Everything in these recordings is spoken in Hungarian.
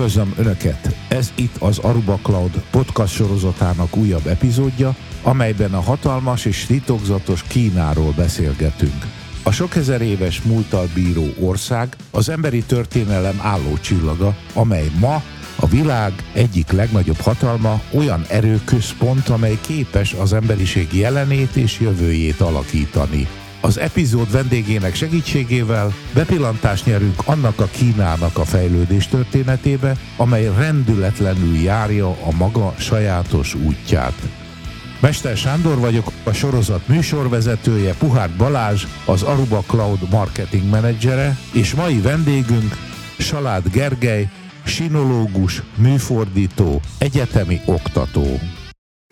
Üdvözlöm Önöket! Ez itt az Aruba Cloud podcast sorozatának újabb epizódja, amelyben a hatalmas és titokzatos Kínáról beszélgetünk. A sok ezer éves múltal bíró ország az emberi történelem álló csillaga, amely ma a világ egyik legnagyobb hatalma, olyan erőközpont, amely képes az emberiség jelenét és jövőjét alakítani. Az epizód vendégének segítségével bepillantást nyerünk annak a Kínának a fejlődés történetébe, amely rendületlenül járja a maga sajátos útját. Mester Sándor vagyok, a sorozat műsorvezetője, Puhár Balázs, az Aruba Cloud marketing menedzsere, és mai vendégünk Salád Gergely, sinológus, műfordító, egyetemi oktató.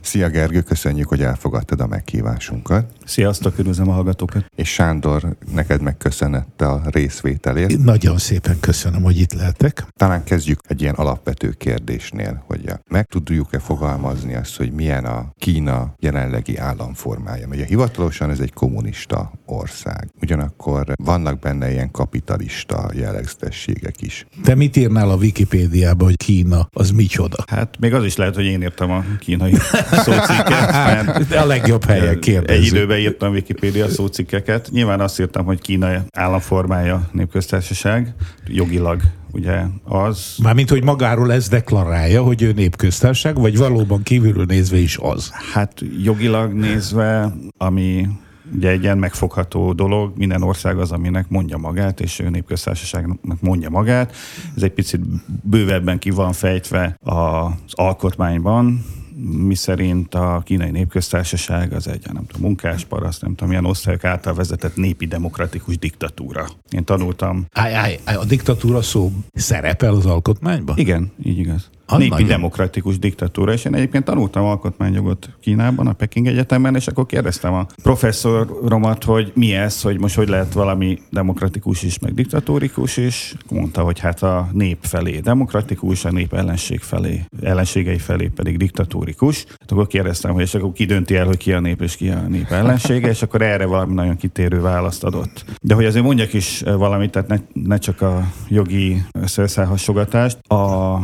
Szia Gergő, köszönjük, hogy elfogadtad a meghívásunkat. Sziasztok, üdvözlöm a hallgatókat. És Sándor, neked megköszönette a részvételért. Nagyon szépen köszönöm, hogy itt lehetek. Talán kezdjük egy ilyen alapvető kérdésnél, hogy meg tudjuk-e fogalmazni azt, hogy milyen a Kína jelenlegi államformája. Ugye hivatalosan ez egy kommunista ország. Ugyanakkor vannak benne ilyen kapitalista jellegzetességek is. Te mit írnál a Wikipédiában, hogy Kína az micsoda? Hát még az is lehet, hogy én írtam a kínai szócikket. Mert a legjobb helyen kérdezzük. Egy időben írtam Wikipédia szócikkeket. Nyilván azt írtam, hogy Kína államformája népköztársaság, jogilag ugye az... Mármint, hogy magáról ez deklarálja, hogy ő népköztársaság, vagy valóban kívülről nézve is az? Hát jogilag nézve, ami ugye egy ilyen megfogható dolog, minden ország az, aminek mondja magát, és ő népköztársaságnak mondja magát. Ez egy picit bővebben ki van fejtve az alkotmányban, mi szerint a kínai népköztársaság az egy, nem tudom, munkásparaszt, nem tudom, milyen osztályok által vezetett népi demokratikus diktatúra. Én tanultam. Áj, áj, áj, a diktatúra szó szerepel az alkotmányban? Igen, így igaz. Az népi nagyon- demokratikus diktatúra, és én egyébként tanultam alkotmányjogot Kínában, a Peking Egyetemen, és akkor kérdeztem a professzoromat, hogy mi ez, hogy most hogy lehet valami demokratikus is, meg diktatórikus is. Mondta, hogy hát a nép felé demokratikus, a nép ellenség felé, ellenségei felé pedig diktatórikus. Hát akkor kérdeztem, hogy és akkor ki dönti el, hogy ki a nép és ki a nép ellensége, és akkor erre valami nagyon kitérő választ adott. De hogy azért mondjak is valamit, tehát ne, ne csak a jogi összeszállhassogatást. A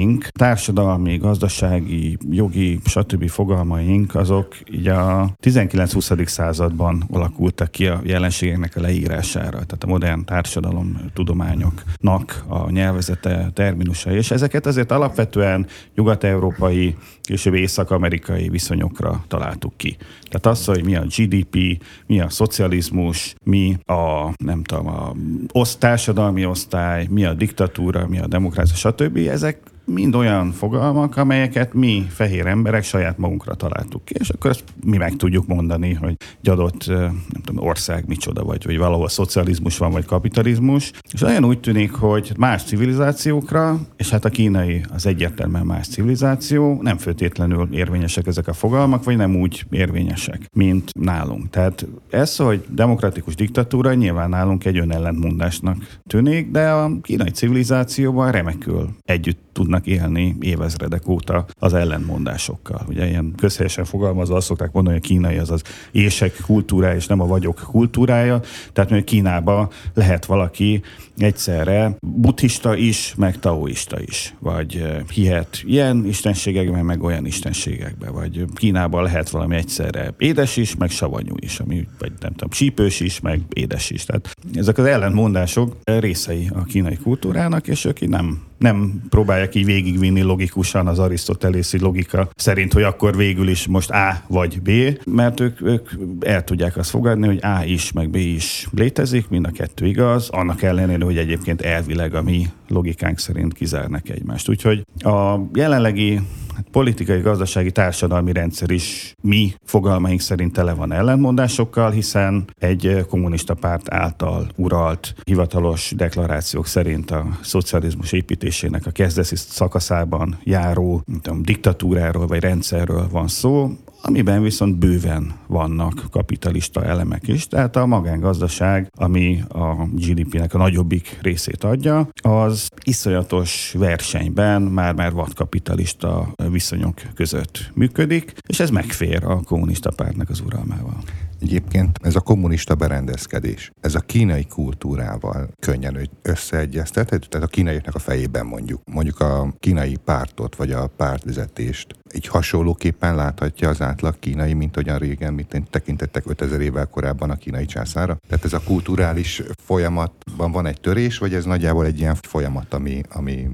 fogalmaink, társadalmi, gazdasági, jogi, stb. fogalmaink, azok így a 19-20. században alakultak ki a jelenségeknek a leírására, tehát a modern társadalom tudományoknak a nyelvezete, terminusai, és ezeket azért alapvetően nyugat-európai, később észak-amerikai viszonyokra találtuk ki. Tehát az, hogy mi a GDP, mi a szocializmus, mi a, nem tudom, a oszt, társadalmi osztály, mi a diktatúra, mi a demokrácia, stb. Ezek mind olyan fogalmak, amelyeket mi, fehér emberek saját magunkra találtuk ki, és akkor ezt mi meg tudjuk mondani, hogy egy adott nem tudom, ország micsoda, vagy, vagy valahol szocializmus van, vagy kapitalizmus. És olyan úgy tűnik, hogy más civilizációkra, és hát a kínai az egyértelműen más civilizáció, nem föltétlenül érvényesek ezek a fogalmak, vagy nem úgy érvényesek, mint nálunk. Tehát ez, hogy demokratikus diktatúra nyilván nálunk egy önellentmondásnak tűnik, de a kínai civilizációban remekül együtt tudnak élni évezredek óta az ellentmondásokkal. Ugye ilyen közhelyesen fogalmazva azt szokták mondani, hogy a kínai az az ések kultúrája, és nem a vagyok kultúrája. Tehát mondjuk Kínában lehet valaki egyszerre buddhista is, meg taoista is, vagy hihet ilyen istenségekben, meg olyan istenségekben, vagy Kínában lehet valami egyszerre édes is, meg savanyú is, ami, vagy nem tudom, sípős is, meg édes is. Tehát ezek az ellentmondások részei a kínai kultúrának, és ők nem nem próbálják így végigvinni logikusan az arisztotelészi logika szerint, hogy akkor végül is most A vagy B, mert ők, ők el tudják azt fogadni, hogy A is, meg B is létezik, mind a kettő igaz, annak ellenére, hogy egyébként elvileg a mi logikánk szerint kizárnak egymást. Úgyhogy a jelenlegi hát politikai, gazdasági, társadalmi rendszer is mi fogalmaink szerint tele van ellentmondásokkal, hiszen egy kommunista párt által uralt hivatalos deklarációk szerint a szocializmus építésének a kezdeti szakaszában járó nem tudom, diktatúráról vagy rendszerről van szó, amiben viszont bőven vannak kapitalista elemek is. Tehát a magángazdaság, ami a GDP-nek a nagyobbik részét adja, az iszonyatos versenyben már-már vadkapitalista viszonyok között működik, és ez megfér a kommunista pártnak az uralmával. Egyébként ez a kommunista berendezkedés, ez a kínai kultúrával könnyen összeegyeztethető, tehát a kínaiaknak a fejében mondjuk, mondjuk a kínai pártot, vagy a pártvezetést egy hasonlóképpen láthatja az átlag kínai, mint hogyan régen, mint tekintettek 5000 évvel korábban a kínai császára. Tehát ez a kulturális folyamatban van egy törés, vagy ez nagyjából egy ilyen folyamat, ami, ami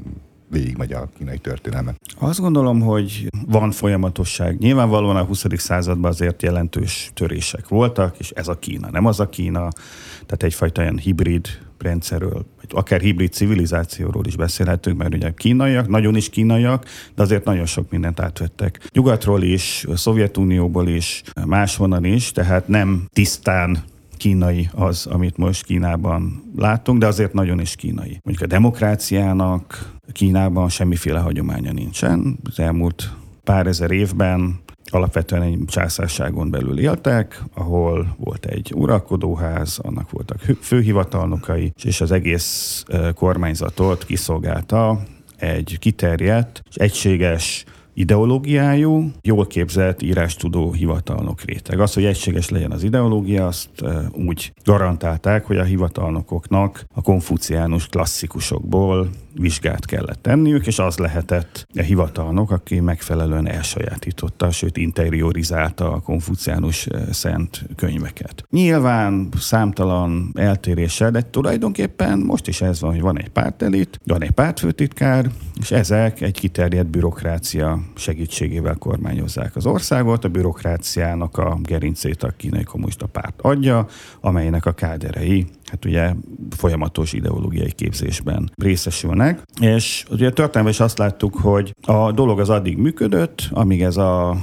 végigmegy a kínai történelme. Azt gondolom, hogy van folyamatosság. Nyilvánvalóan a 20. században azért jelentős törések voltak, és ez a Kína, nem az a Kína, tehát egyfajta ilyen hibrid rendszerről, vagy akár hibrid civilizációról is beszélhetünk, mert ugye kínaiak, nagyon is kínaiak, de azért nagyon sok mindent átvettek. Nyugatról is, Szovjetunióból is, máshonnan is, tehát nem tisztán kínai az, amit most Kínában látunk, de azért nagyon is kínai. Mondjuk a demokráciának Kínában semmiféle hagyománya nincsen. Az elmúlt pár ezer évben alapvetően egy császárságon belül éltek, ahol volt egy uralkodóház, annak voltak főhivatalnokai, és az egész kormányzatot kiszolgálta egy kiterjedt és egységes ideológiájú, jól képzett írástudó hivatalnok réteg. Az, hogy egységes legyen az ideológia, azt úgy garantálták, hogy a hivatalnokoknak a konfuciánus klasszikusokból vizsgát kellett tenniük, és az lehetett a hivatalnok, aki megfelelően elsajátította, sőt interiorizálta a konfuciánus szent könyveket. Nyilván számtalan eltéréssel, de tulajdonképpen most is ez van, hogy van egy pártelit, van egy pártfőtitkár, és ezek egy kiterjedt bürokrácia segítségével kormányozzák az országot. A bürokráciának a gerincét a kínai kommunista párt adja, amelynek a káderei hát ugye folyamatos ideológiai képzésben részesülnek. És ugye történelme is azt láttuk, hogy a dolog az addig működött, amíg ez a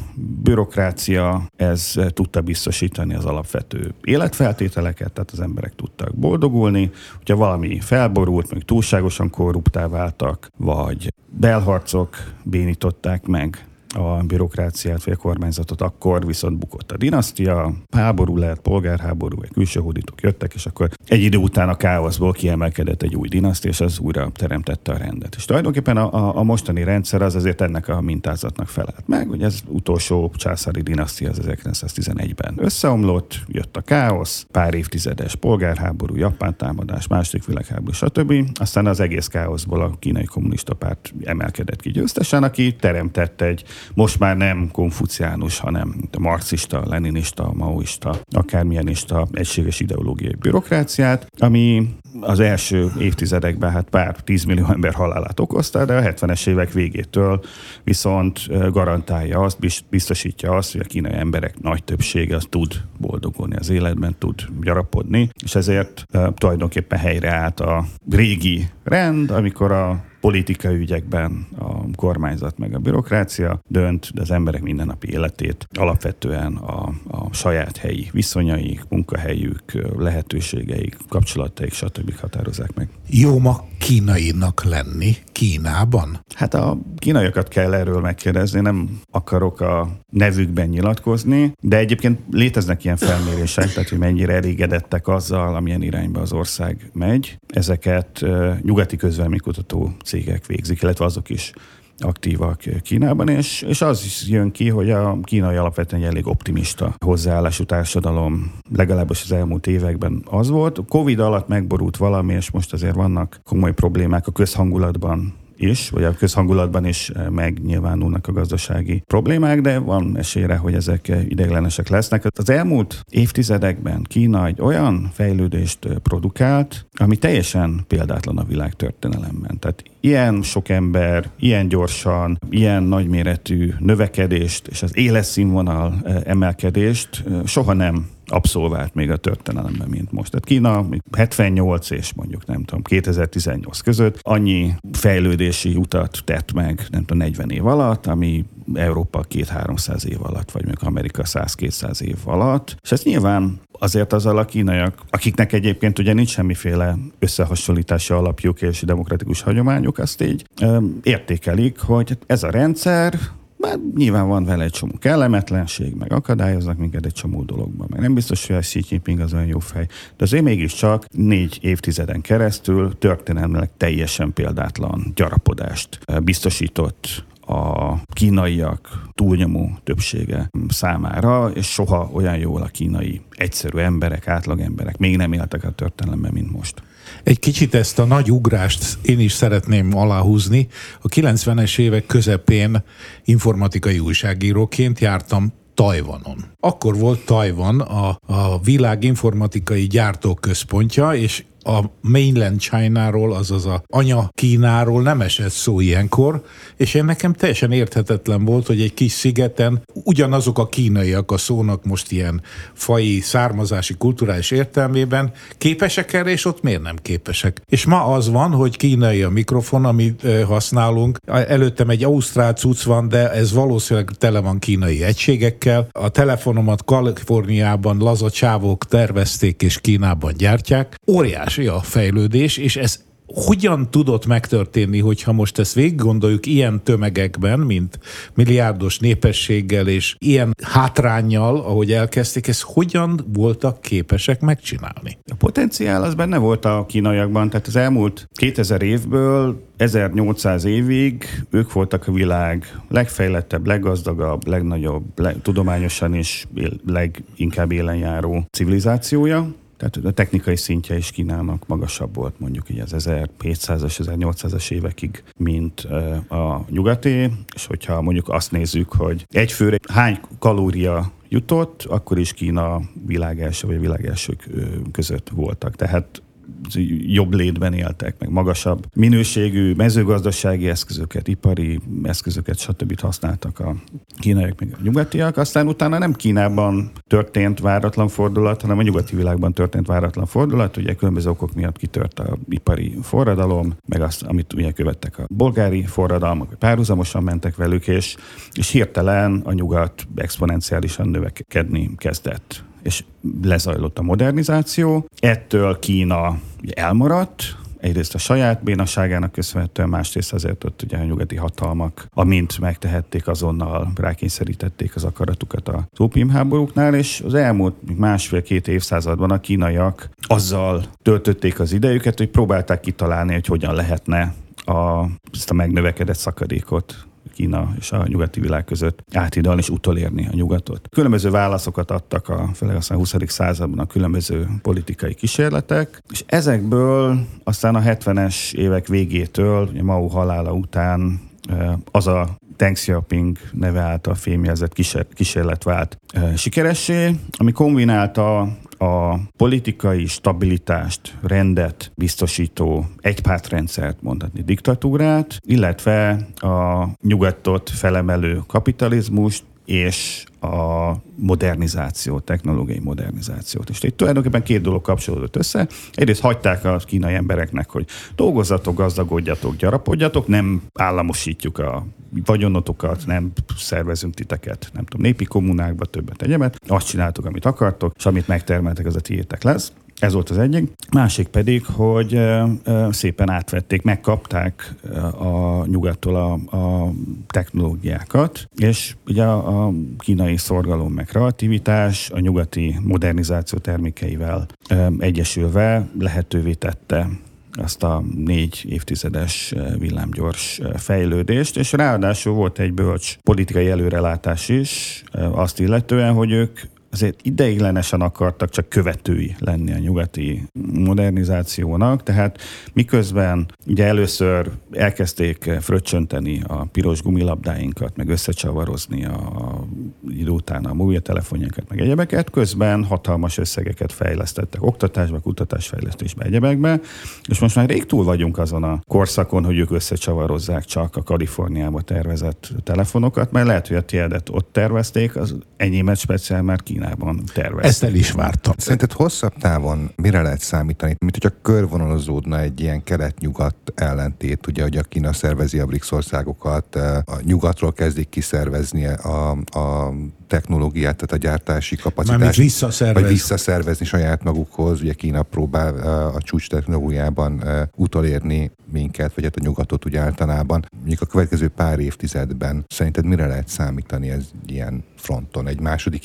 bürokrácia ez tudta biztosítani az alapvető életfeltételeket, tehát az emberek tudtak boldogulni. Hogyha valami felborult, meg túlságosan korruptá váltak, vagy belharcok bénították meg a bürokráciát vagy a kormányzatot, akkor viszont bukott a dinasztia, háború lehet, polgárháború, vagy külső hódítók jöttek, és akkor egy idő után a káoszból kiemelkedett egy új dinasztia, és az újra teremtette a rendet. És tulajdonképpen a, a, a mostani rendszer az azért ennek a mintázatnak felelt meg, hogy ez utolsó császári dinasztia az 1911-ben összeomlott, jött a káosz, pár évtizedes polgárháború, japán támadás, második világháború, stb. Aztán az egész káoszból a kínai kommunista párt emelkedett ki győztesen, aki teremtett egy most már nem konfuciánus, hanem marxista, leninista, maoista, akármilyenista egységes ideológiai bürokráciát, ami az első évtizedekben hát pár tízmillió ember halálát okozta, de a 70-es évek végétől viszont garantálja azt, biztosítja azt, hogy a kínai emberek nagy többsége az tud boldogulni az életben, tud gyarapodni, és ezért tulajdonképpen helyreállt a régi rend, amikor a politikai ügyekben a kormányzat meg a bürokrácia dönt, de az emberek mindennapi életét alapvetően a, a saját helyi viszonyaik, munkahelyük, lehetőségeik, kapcsolataik, stb. határozzák meg. Jó ma kínainak lenni Kínában? Hát a kínaiakat kell erről megkérdezni, nem akarok a nevükben nyilatkozni, de egyébként léteznek ilyen felmérések, tehát hogy mennyire elégedettek azzal, amilyen irányba az ország megy. Ezeket nyugati közvelménykutató cégek végzik, illetve azok is aktívak Kínában, és, és az is jön ki, hogy a kínai alapvetően egy elég optimista hozzáállású társadalom, legalábbis az elmúlt években az volt. Covid alatt megborult valami, és most azért vannak komoly problémák a közhangulatban is, vagy a közhangulatban is eh, megnyilvánulnak a gazdasági problémák, de van esélyre, hogy ezek eh, ideiglenesek lesznek. Az elmúlt évtizedekben Kína egy olyan fejlődést eh, produkált, ami teljesen példátlan a világ történelemben. Tehát ilyen sok ember, ilyen gyorsan, ilyen nagyméretű növekedést és az életszínvonal emelkedést soha nem abszolvált még a történelemben, mint most. Tehát Kína 78 és mondjuk nem tudom, 2018 között annyi fejlődési utat tett meg, nem tudom, 40 év alatt, ami Európa 2-300 év alatt, vagy mondjuk Amerika 100-200 év alatt. És ez nyilván azért azzal a kínaiak, akiknek egyébként ugye nincs semmiféle összehasonlítási alapjuk és demokratikus hagyományuk, azt így ö, értékelik, hogy ez a rendszer bár nyilván van vele egy csomó kellemetlenség, meg akadályoznak minket egy csomó dologban, meg nem biztos, hogy a Xi Jinping az olyan jó fej. De azért mégiscsak négy évtizeden keresztül történelmileg teljesen példátlan gyarapodást biztosított a kínaiak túlnyomó többsége számára, és soha olyan jól a kínai egyszerű emberek, átlag emberek még nem éltek a történelemben, mint most. Egy kicsit ezt a nagy ugrást én is szeretném aláhúzni. A 90-es évek közepén informatikai újságíróként jártam Tajvanon. Akkor volt Tajvan a, a világ informatikai gyártóközpontja, és a mainland China-ról, azaz a anya Kínáról nem esett szó ilyenkor, és én nekem teljesen érthetetlen volt, hogy egy kis szigeten ugyanazok a kínaiak a szónak most ilyen fai, származási, kulturális értelmében képesek erre, és ott miért nem képesek. És ma az van, hogy kínai a mikrofon, amit használunk. Előttem egy ausztrál cucc van, de ez valószínűleg tele van kínai egységekkel. A telefonomat Kaliforniában laza csávók tervezték és Kínában gyártják. Óriás óriási a fejlődés, és ez hogyan tudott megtörténni, hogyha most ezt végig gondoljuk ilyen tömegekben, mint milliárdos népességgel és ilyen hátrányjal, ahogy elkezdték, ezt hogyan voltak képesek megcsinálni? A potenciál az benne volt a kínaiakban, tehát az elmúlt 2000 évből 1800 évig ők voltak a világ legfejlettebb, leggazdagabb, legnagyobb, leg, tudományosan is leginkább élenjáró civilizációja tehát a technikai szintje is Kínának magasabb volt mondjuk így az 1700-as, 1800-as évekig, mint a nyugati, és hogyha mondjuk azt nézzük, hogy egy főre hány kalória jutott, akkor is Kína világ első vagy világ elsők között voltak. Tehát jobb létben éltek, meg magasabb minőségű mezőgazdasági eszközöket, ipari eszközöket, stb. használtak a kínaiak, meg a nyugatiak. Aztán utána nem Kínában történt váratlan fordulat, hanem a nyugati világban történt váratlan fordulat. Ugye különböző okok miatt kitört a ipari forradalom, meg azt, amit ugye követtek a bolgári forradalmak, párhuzamosan mentek velük, és, és hirtelen a nyugat exponenciálisan növekedni kezdett és lezajlott a modernizáció. Ettől Kína elmaradt, egyrészt a saját bénaságának köszönhetően, másrészt azért ott ugye a nyugati hatalmak, amint megtehették, azonnal rákényszerítették az akaratukat a háborúknál, és az elmúlt másfél-két évszázadban a kínaiak azzal töltötték az idejüket, hogy próbálták kitalálni, hogy hogyan lehetne a, ezt a megnövekedett szakadékot Kína és a nyugati világ között átidalni és utolérni a nyugatot. Különböző válaszokat adtak a, főleg aztán a 20. században a különböző politikai kísérletek, és ezekből aztán a 70-es évek végétől, ugye Mao halála után az a Deng Xiaoping neve által fémjelzett kísérlet vált sikeressé, ami kombinálta a politikai stabilitást, rendet biztosító egypártrendszert, mondhatni diktatúrát, illetve a nyugatot felemelő kapitalizmust és a modernizáció, technológiai modernizációt. És itt tulajdonképpen két dolog kapcsolódott össze. Egyrészt hagyták a kínai embereknek, hogy dolgozzatok, gazdagodjatok, gyarapodjatok, nem államosítjuk a vagyonotokat, nem szervezünk titeket, nem tudom, népi kommunákba, többet egyebet. Azt csináltok, amit akartok, és amit megtermeltek, az a tiétek lesz. Ez volt az egyik. Másik pedig, hogy szépen átvették, megkapták a nyugattól a, a technológiákat, és ugye a, a kínai szorgalom meg kreativitás a nyugati modernizáció termékeivel egyesülve lehetővé tette azt a négy évtizedes villámgyors fejlődést, és ráadásul volt egy bölcs politikai előrelátás is azt illetően, hogy ők azért ideiglenesen akartak csak követői lenni a nyugati modernizációnak, tehát miközben ugye először elkezdték fröccsönteni a piros gumilabdáinkat, meg összecsavarozni a idő után a mobiltelefonjainkat, meg egyebeket, közben hatalmas összegeket fejlesztettek oktatásba, kutatásfejlesztésbe, egyebekbe, és most már rég túl vagyunk azon a korszakon, hogy ők összecsavarozzák csak a Kaliforniába tervezett telefonokat, mert lehet, hogy a tiédet ott tervezték, az enyémet speciál már Kína Kínában tervezték. Ezt el is vártam. Szerinted hosszabb távon mire lehet számítani? Mint hogyha körvonalazódna egy ilyen kelet-nyugat ellentét, ugye, hogy a Kína szervezi a BRICS országokat, a nyugatról kezdik kiszervezni a, a technológiát, tehát a gyártási kapacitást. Mármint visszaszervez. Vagy visszaszervezni saját magukhoz. Ugye Kína próbál a csúcs technológiában utolérni minket, vagy hát a nyugatot úgy általában. Mondjuk a következő pár évtizedben szerinted mire lehet számítani ez ilyen fronton? Egy második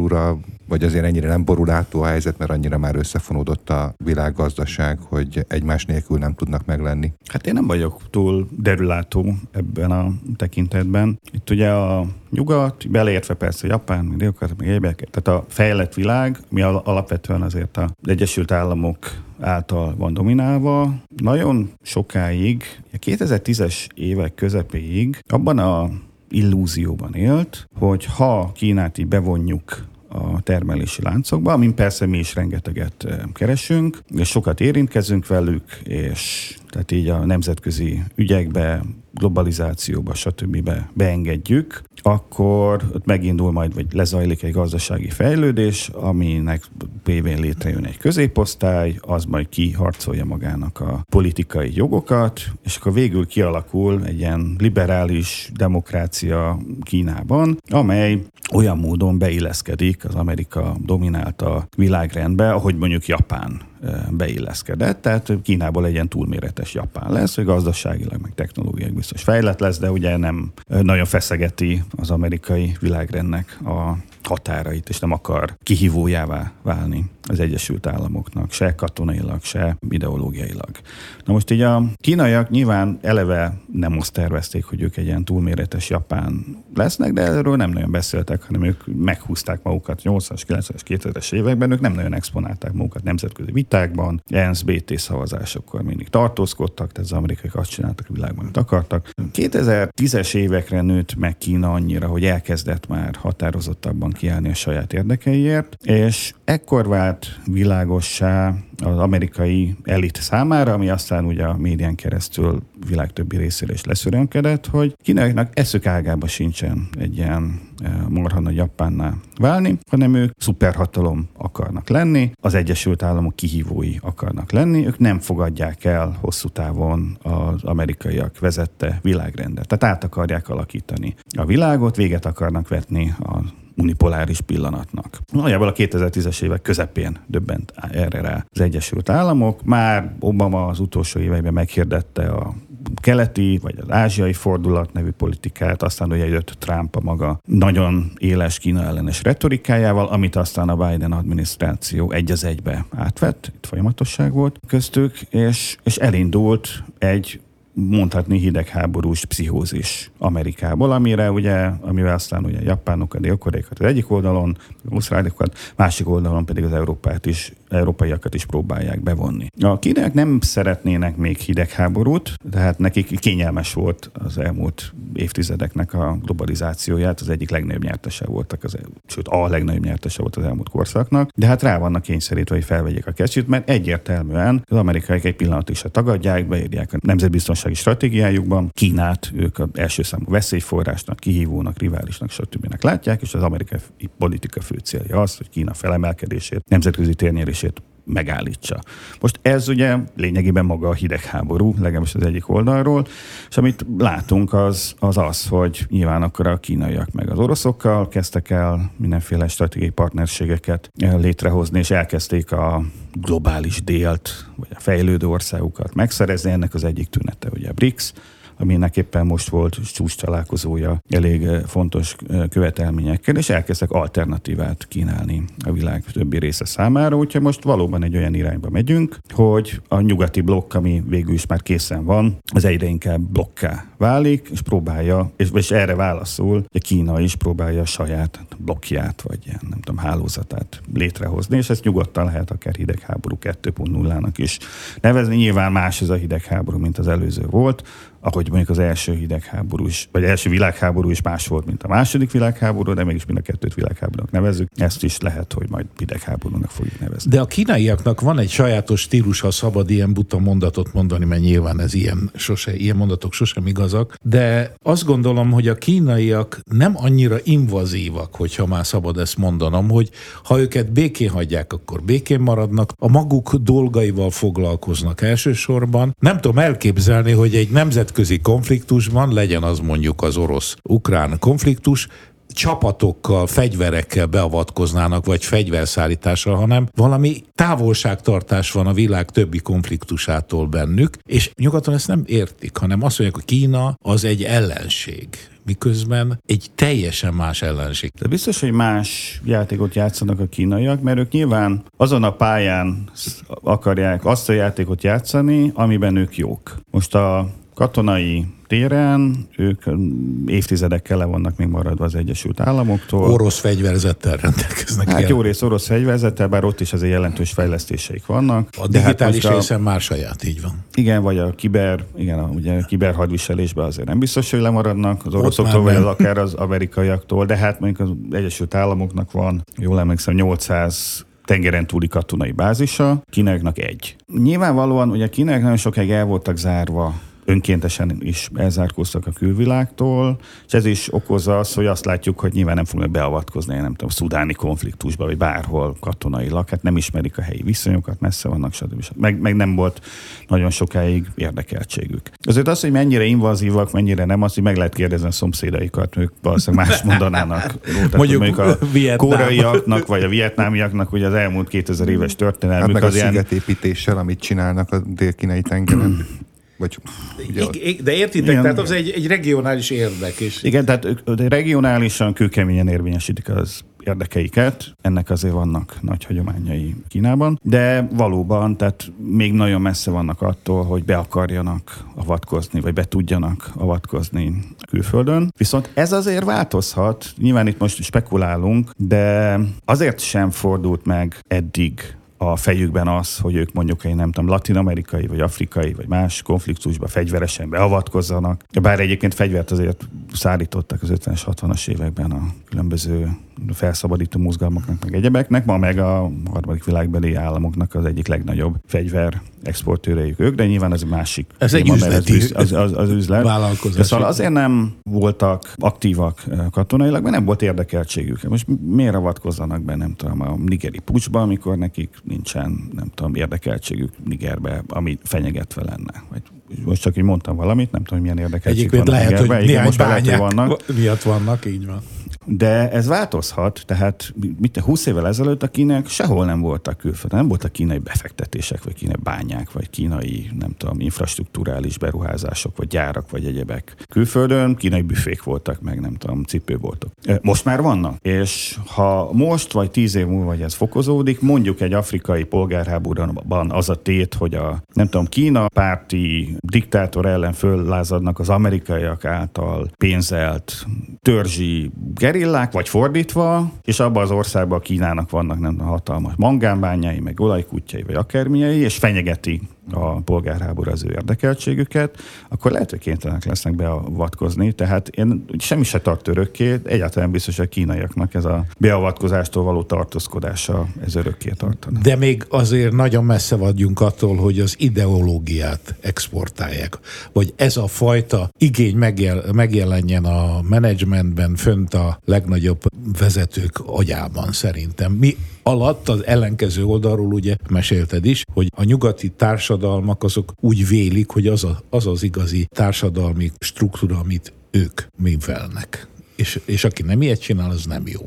hidegháborúra, vagy azért ennyire nem borulátó a helyzet, mert annyira már összefonódott a világgazdaság, hogy egymás nélkül nem tudnak meglenni? Hát én nem vagyok túl derülátó ebben a tekintetben. Itt ugye a nyugat, beleértve persze Japán, meg Dél-Korea, meg egyébek, tehát a fejlett világ, mi alapvetően azért az Egyesült Államok által van dominálva. Nagyon sokáig, a 2010-es évek közepéig abban a illúzióban élt, hogy ha Kínát így bevonjuk a termelési láncokba, amin persze mi is rengeteget keresünk, és sokat érintkezünk velük, és tehát így a nemzetközi ügyekbe, globalizációba, stb. beengedjük, akkor ott megindul majd, vagy lezajlik egy gazdasági fejlődés, aminek pévén létrejön egy középosztály, az majd kiharcolja magának a politikai jogokat, és akkor végül kialakul egy ilyen liberális demokrácia Kínában, amely olyan módon beilleszkedik az Amerika dominálta világrendbe, ahogy mondjuk Japán beilleszkedett, tehát Kínából egy ilyen túlméretes Japán lesz, hogy gazdaságilag, meg technológiai biztos fejlett lesz, de ugye nem nagyon feszegeti az amerikai világrendnek a határait, és nem akar kihívójává válni az Egyesült Államoknak, se katonailag, se ideológiailag. Na most így a kínaiak nyilván eleve nem azt tervezték, hogy ők egy ilyen túlméretes Japán lesznek, de erről nem nagyon beszéltek, hanem ők meghúzták magukat 80-as, 90-es, 2000-es években, ők nem nagyon exponálták magukat nemzetközi vitákban, ENSZ BT szavazásokkor mindig tartózkodtak, tehát az amerikai azt csináltak a világban, amit akartak. 2010-es évekre nőtt meg Kína annyira, hogy elkezdett már határozottabban kiállni a saját érdekeiért, és ekkor vált világossá az amerikai elit számára, ami aztán ugye a médián keresztül világ többi részére is leszörönkedett, hogy kínaiaknak eszük ágába sincsen egy ilyen e, marha nagy Japánnál válni, hanem ők szuperhatalom akarnak lenni, az Egyesült Államok kihívói akarnak lenni, ők nem fogadják el hosszú távon az amerikaiak vezette világrendet. Tehát át akarják alakítani a világot, véget akarnak vetni a unipoláris pillanatnak. Nagyjából a 2010-es évek közepén döbbent erre rá az Egyesült Államok. Már Obama az utolsó években meghirdette a keleti vagy az ázsiai fordulat nevű politikát, aztán ugye jött Trump a maga nagyon éles Kína ellenes retorikájával, amit aztán a Biden adminisztráció egy az egybe átvett, itt folyamatosság volt köztük, és, és elindult egy mondhatni hidegháborús pszichózis Amerikából, amire ugye, amivel aztán ugye japánokat, dél-koreaikat az egyik oldalon, ausztráliakat, másik oldalon pedig az Európát is, európaiakat is próbálják bevonni. A kínaiak nem szeretnének még hidegháborút, tehát nekik kényelmes volt az elmúlt évtizedeknek a globalizációját, az egyik legnagyobb nyertese voltak, az, sőt a legnagyobb nyertese volt az elmúlt korszaknak, de hát rá vannak kényszerítve, hogy felvegyék a kesztyűt, mert egyértelműen az amerikaiak egy pillanat is tagadják, beírják a nemzetbiztonsági stratégiájukban, Kínát ők az első számú veszélyforrásnak, kihívónak, riválisnak, stb. látják, és az amerikai politika fő célja az, hogy Kína felemelkedését, nemzetközi térnyerését megállítsa. Most ez ugye lényegében maga a hidegháború, legalábbis az egyik oldalról, és amit látunk az, az az, hogy nyilván akkor a kínaiak meg az oroszokkal kezdtek el mindenféle stratégiai partnerségeket létrehozni, és elkezdték a globális délt, vagy a fejlődő országokat megszerezni. Ennek az egyik tünete ugye a BRICS, aminek éppen most volt csúcs találkozója. Elég eh, fontos eh, követelményekkel, és elkezdtek alternatívát kínálni a világ többi része számára, úgyhogy most valóban egy olyan irányba megyünk, hogy a nyugati blokk, ami végül is már készen van, az egyre inkább blokká válik, és próbálja, és, és erre válaszol, hogy Kína is próbálja a saját blokkját, vagy ilyen, nem tudom, hálózatát létrehozni, és ezt nyugodtan lehet akár hidegháború 2.0-nak is nevezni. Nyilván más ez a hidegháború, mint az előző volt, ahogy mondjuk az első hidegháború is, vagy első világháború is más volt, mint a második világháború, de mégis mind a kettőt világháborúnak nevezzük. Ezt is lehet, hogy majd hidegháborúnak fogjuk nevezni. De a kínaiaknak van egy sajátos stílus, ha szabad ilyen buta mondatot mondani, mert nyilván ez ilyen, sose, ilyen mondatok sosem igazak, de azt gondolom, hogy a kínaiak nem annyira invazívak, hogyha már szabad ezt mondanom, hogy ha őket békén hagyják, akkor békén maradnak, a maguk dolgaival foglalkoznak elsősorban. Nem tudom elképzelni, hogy egy nemzet nemzetközi konfliktusban, legyen az mondjuk az orosz-ukrán konfliktus, csapatokkal, fegyverekkel beavatkoznának, vagy fegyverszállítással, hanem valami távolságtartás van a világ többi konfliktusától bennük, és nyugaton ezt nem értik, hanem azt mondják, hogy Kína az egy ellenség miközben egy teljesen más ellenség. De biztos, hogy más játékot játszanak a kínaiak, mert ők nyilván azon a pályán akarják azt a játékot játszani, amiben ők jók. Most a katonai téren, ők évtizedekkel le vannak még maradva az Egyesült Államoktól. Orosz fegyverzettel rendelkeznek. Hát jó rész orosz fegyverzettel, bár ott is azért jelentős fejlesztéseik vannak. A digitális hát részen már saját, így van. Igen, vagy a kiber, igen, a, ugye a kiber hadviselésben azért nem biztos, hogy lemaradnak az oroszoktól, vagy az akár az amerikaiaktól, de hát mondjuk az Egyesült Államoknak van, jól emlékszem, 800 tengeren túli katonai bázisa, Kínaiaknak egy. Nyilvánvalóan ugye Kínaiak nagyon sokáig el voltak zárva önkéntesen is elzárkóztak a külvilágtól, és ez is okozza azt, hogy azt látjuk, hogy nyilván nem fognak beavatkozni, nem tudom, szudáni konfliktusba, vagy bárhol katonailag, hát nem ismerik a helyi viszonyokat, messze vannak, stb. Meg, meg nem volt nagyon sokáig érdekeltségük. Azért az, hogy mennyire invazívak, mennyire nem, azt hogy meg lehet kérdezni a szomszédaikat, ők valószínűleg más mondanának. mondjuk, mondjuk a Vietnám. koreaiaknak, vagy a vietnámiaknak, ugye az elmúlt 2000 éves történelmük. Hát meg az a szigetépítéssel, ilyen... amit csinálnak a dél-kínai tengeren. Vagy, ugye, I, de értitek, igen. tehát az egy, egy regionális érdek. És... Igen, tehát regionálisan kőkeményen érvényesítik az érdekeiket, ennek azért vannak nagy hagyományai Kínában, de valóban, tehát még nagyon messze vannak attól, hogy be akarjanak avatkozni, vagy be tudjanak avatkozni külföldön. Viszont ez azért változhat, nyilván itt most spekulálunk, de azért sem fordult meg eddig a fejükben az, hogy ők mondjuk egy nem tudom, latin-amerikai, vagy afrikai, vagy más konfliktusba fegyveresen beavatkozzanak. Bár egyébként fegyvert azért szállítottak az 50-es, 60-as években a különböző felszabadító mozgalmaknak, meg egyebeknek, ma meg a harmadik világbeli államoknak az egyik legnagyobb fegyver exportőreik ők, de nyilván ez másik. Ez téma, egy üzleti az, az, az, az üzlet. Vállalkozás. Szóval azért nem voltak aktívak eh, katonailag, mert nem volt érdekeltségük. Most miért avatkozzanak be, nem tudom, a nigeri pucsba, amikor nekik nincsen, nem tudom, érdekeltségük Nigerbe, ami fenyegetve lenne. Vagy most csak így mondtam valamit, nem tudom, milyen érdekeltség Egyébként van lehet, Nigerbe. hogy most bányák vannak. miatt vannak, így van. De ez változhat, tehát mit 20 évvel ezelőtt a kínaiak sehol nem voltak külföldön, nem voltak kínai befektetések, vagy kínai bányák, vagy kínai, nem tudom, infrastruktúrális beruházások, vagy gyárak, vagy egyebek. Külföldön kínai büfék voltak, meg nem tudom, cipőboltok. Most már vannak, és ha most, vagy tíz év múlva, vagy ez fokozódik, mondjuk egy afrikai polgárháborúban az a tét, hogy a, nem tudom, Kína párti diktátor ellen föllázadnak az amerikaiak által pénzelt törzsi gerillák, vagy fordítva, és abban az országban Kínának vannak nem hatalmas mangánbányai, meg olajkutyai, vagy akármilyei, és fenyegeti a polgárháború az ő érdekeltségüket, akkor lehet, hogy kénytelenek lesznek beavatkozni. Tehát én semmi se tart örökké, egyáltalán biztos, hogy a kínaiaknak ez a beavatkozástól való tartózkodása ez örökké tartana. De még azért nagyon messze vagyunk attól, hogy az ideológiát exportálják. Vagy ez a fajta igény megjel, megjelenjen a menedzsmentben, fönt a legnagyobb vezetők agyában szerintem. Mi alatt az ellenkező oldalról ugye mesélted is, hogy a nyugati társadalmak azok úgy vélik, hogy az a, az, az igazi társadalmi struktúra, amit ők művelnek. És, és aki nem ilyet csinál, az nem jó.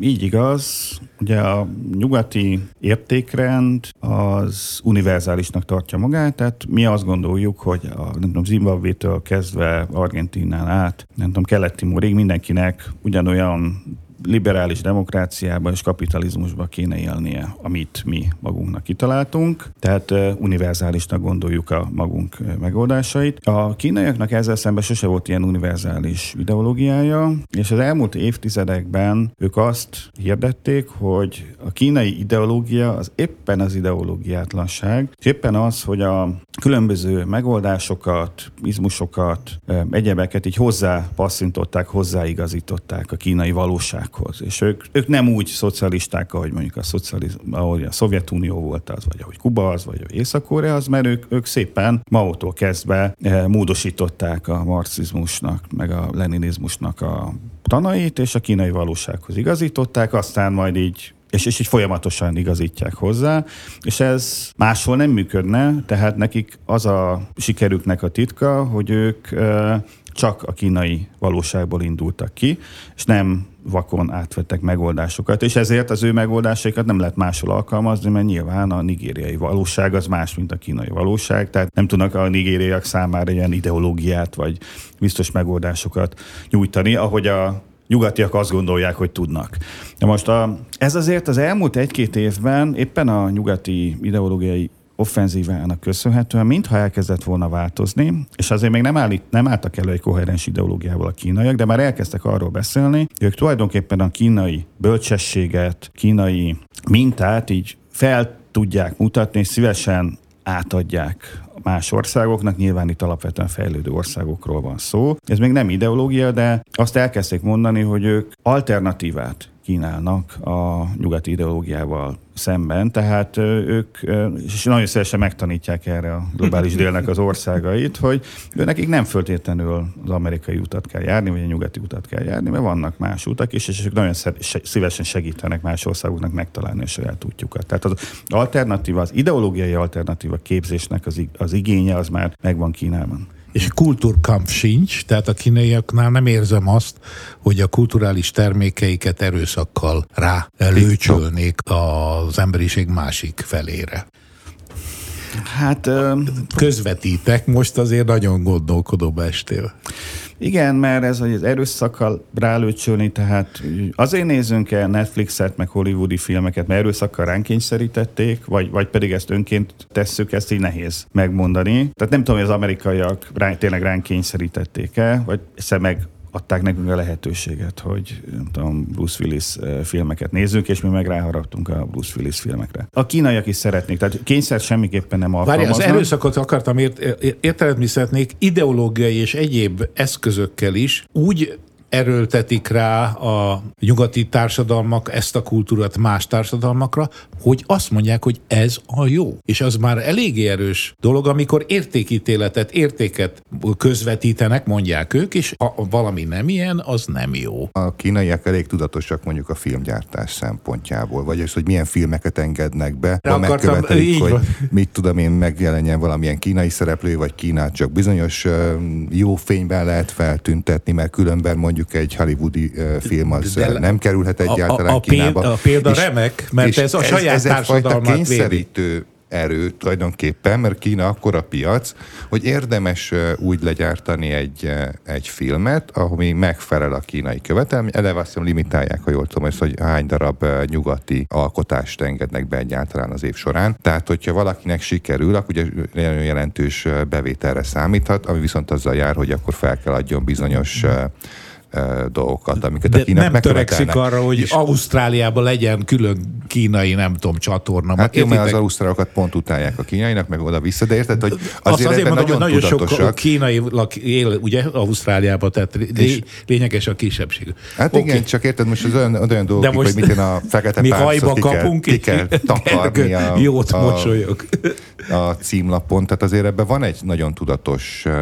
Így igaz. Ugye a nyugati értékrend az univerzálisnak tartja magát, tehát mi azt gondoljuk, hogy a, nem tudom, Zimbabvétől kezdve Argentinán át, nem tudom, keleti mindenkinek ugyanolyan liberális demokráciában és kapitalizmusban kéne élnie, amit mi magunknak kitaláltunk, tehát univerzálisnak gondoljuk a magunk megoldásait. A kínaiaknak ezzel szemben sose volt ilyen univerzális ideológiája, és az elmúlt évtizedekben ők azt hirdették, hogy a kínai ideológia az éppen az ideológiátlanság, és éppen az, hogy a különböző megoldásokat, izmusokat, egyebeket így hozzá passzintották, hozzáigazították a kínai valósághoz. És ők, ők nem úgy szocialisták, ahogy mondjuk a, szocializ, ahogy a Szovjetunió volt az, vagy ahogy Kuba az, vagy Észak-Korea az, mert ők, ők szépen Maótól kezdve módosították a marxizmusnak, meg a leninizmusnak a tanait, és a kínai valósághoz igazították, aztán majd így és, és így folyamatosan igazítják hozzá, és ez máshol nem működne, tehát nekik az a sikerüknek a titka, hogy ők csak a kínai valóságból indultak ki, és nem vakon átvettek megoldásokat, és ezért az ő megoldásaikat nem lehet máshol alkalmazni, mert nyilván a nigériai valóság az más, mint a kínai valóság, tehát nem tudnak a nigériaiak számára ilyen ideológiát vagy biztos megoldásokat nyújtani, ahogy a nyugatiak azt gondolják, hogy tudnak. De most a, ez azért az elmúlt egy-két évben éppen a nyugati ideológiai offenzívának köszönhetően, mintha elkezdett volna változni, és azért még nem, állít, nem álltak elő egy koherens ideológiával a kínaiak, de már elkezdtek arról beszélni, hogy ők tulajdonképpen a kínai bölcsességet, kínai mintát így fel tudják mutatni, és szívesen átadják más országoknak, nyilván itt alapvetően fejlődő országokról van szó. Ez még nem ideológia, de azt elkezdték mondani, hogy ők alternatívát kínálnak a nyugati ideológiával szemben, tehát ők, és nagyon szívesen megtanítják erre a globális délnek az országait, hogy nekik nem föltétlenül az amerikai utat kell járni, vagy a nyugati utat kell járni, mert vannak más utak is, és ők nagyon szívesen segítenek más országoknak megtalálni a saját útjukat. Tehát az alternatíva, az ideológiai alternatíva képzésnek az, az igénye az már megvan Kínában és kultúrkamp sincs, tehát a kínaiaknál nem érzem azt, hogy a kulturális termékeiket erőszakkal rá lőcsölnék az emberiség másik felére. Hát közvetítek, most azért nagyon gondolkodó estél. Igen, mert ez az erőszakkal rálőcsölni, tehát azért nézzünk el Netflixet, meg hollywoodi filmeket, mert erőszakkal ránk kényszerítették, vagy, vagy pedig ezt önként tesszük, ezt így nehéz megmondani. Tehát nem tudom, hogy az amerikaiak rá, tényleg ránk kényszerítették-e, vagy meg adták nekünk a lehetőséget, hogy nem tudom, Bruce Willis eh, filmeket nézzük, és mi meg ráharaptunk a Bruce Willis filmekre. A kínaiak is szeretnék, tehát kényszer semmiképpen nem alkalmaznak. Várj, az erőszakot akartam ért, értelmezni szeretnék ideológiai és egyéb eszközökkel is úgy erőltetik rá a nyugati társadalmak ezt a kultúrát más társadalmakra, hogy azt mondják, hogy ez a jó. És az már eléggé erős dolog, amikor értékítéletet, értéket közvetítenek, mondják ők, és ha valami nem ilyen, az nem jó. A kínaiak elég tudatosak mondjuk a filmgyártás szempontjából, vagy az, hogy milyen filmeket engednek be, ha megkövetelik, hogy mit tudom én, megjelenjen valamilyen kínai szereplő, vagy Kínát csak bizonyos jó fényben lehet feltüntetni, mert különben mondjuk mondjuk egy hollywoodi film az De nem kerülhet egyáltalán a, a, a Kínába. Példa, a példa és, remek, mert ez a saját ez, ez társadalmat kényszerítő erő tulajdonképpen, mert Kína akkora piac, hogy érdemes úgy legyártani egy, egy filmet, ami megfelel a kínai követelmény. Eleve azt hiszem limitálják, ha jól tudom, hogy hány darab nyugati alkotást engednek be egyáltalán az év során. Tehát, hogyha valakinek sikerül, akkor ugye nagyon jelentős bevételre számíthat, ami viszont azzal jár, hogy akkor fel kell adjon bizonyos dolgokat, amiket De a Kínak nem törekszik arra, hogy és Ausztráliában legyen külön kínai, nem tudom, csatorna. Hát jó, mert az ausztrálokat pont utálják a kínainak, meg oda-vissza, de érted, hogy azért, azért mondom, nagyon, nagyon sok kínai él, ugye, Ausztráliában, tehát és, lényeges a kisebbség. Hát okay. igen, csak érted, most az olyan, olyan dolgok, hogy mit a fekete mi hajba ki kapunk, kell, ki kell takarni a, jót a, mosolyog. a címlapon, tehát azért ebben van egy nagyon tudatos uh,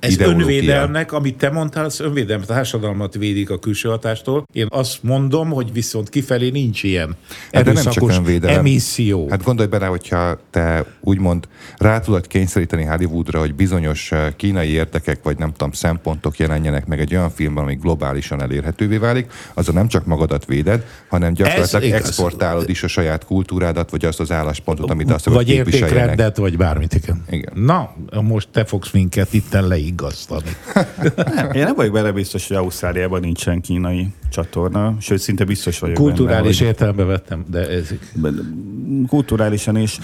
Ez önvédelmnek, amit te mondtál, az önvédelm, társadalmat védik a külső hatástól. Én azt mondom, hogy viszont kifelé nincs ilyen Erre nem csak önvédelem. emisszió. Hát gondolj bele, hogyha te úgymond rá tudod kényszeríteni Hollywoodra, hogy bizonyos eh, kínai érdekek vagy nem tudom szempontok jelenjenek meg egy olyan filmben, ami globálisan elérhetővé válik, azzal nem csak magadat véded, hanem gyakorlatilag exportálod is a saját kultúrádat, vagy azt az álláspontot, amit azt Vagy értékrendet, vagy bármit. Igen. igen. Na, most te fogsz minket itten leigaztani. nem, én nem vagyok bele biztos, hogy Ausztráliában nincsen kínai csatorna, sőt, szinte biztos vagyok Kulturális benne, értelemben vettem, de ez... Kulturálisan is.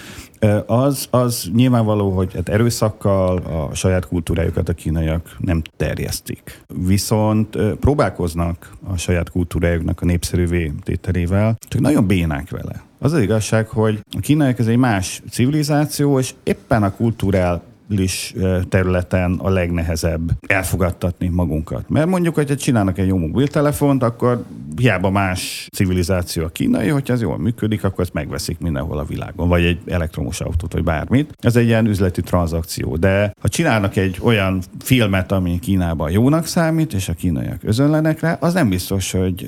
Az, az nyilvánvaló, hogy hát erőszakkal a saját kultúrájukat a kínaiak nem terjesztik. Viszont próbálkoznak a saját kultúrájuknak a népszerűvé tételével, csak nagyon bénák vele. Az az igazság, hogy a kínaiak ez egy más civilizáció, és éppen a kultúrál digitális területen a legnehezebb elfogadtatni magunkat. Mert mondjuk, hogyha csinálnak egy jó mobiltelefont, akkor hiába más civilizáció a kínai, hogyha ez jól működik, akkor ezt megveszik mindenhol a világon, vagy egy elektromos autót, vagy bármit. Ez egy ilyen üzleti tranzakció. De ha csinálnak egy olyan filmet, ami Kínában jónak számít, és a kínaiak özönlenek rá, az nem biztos, hogy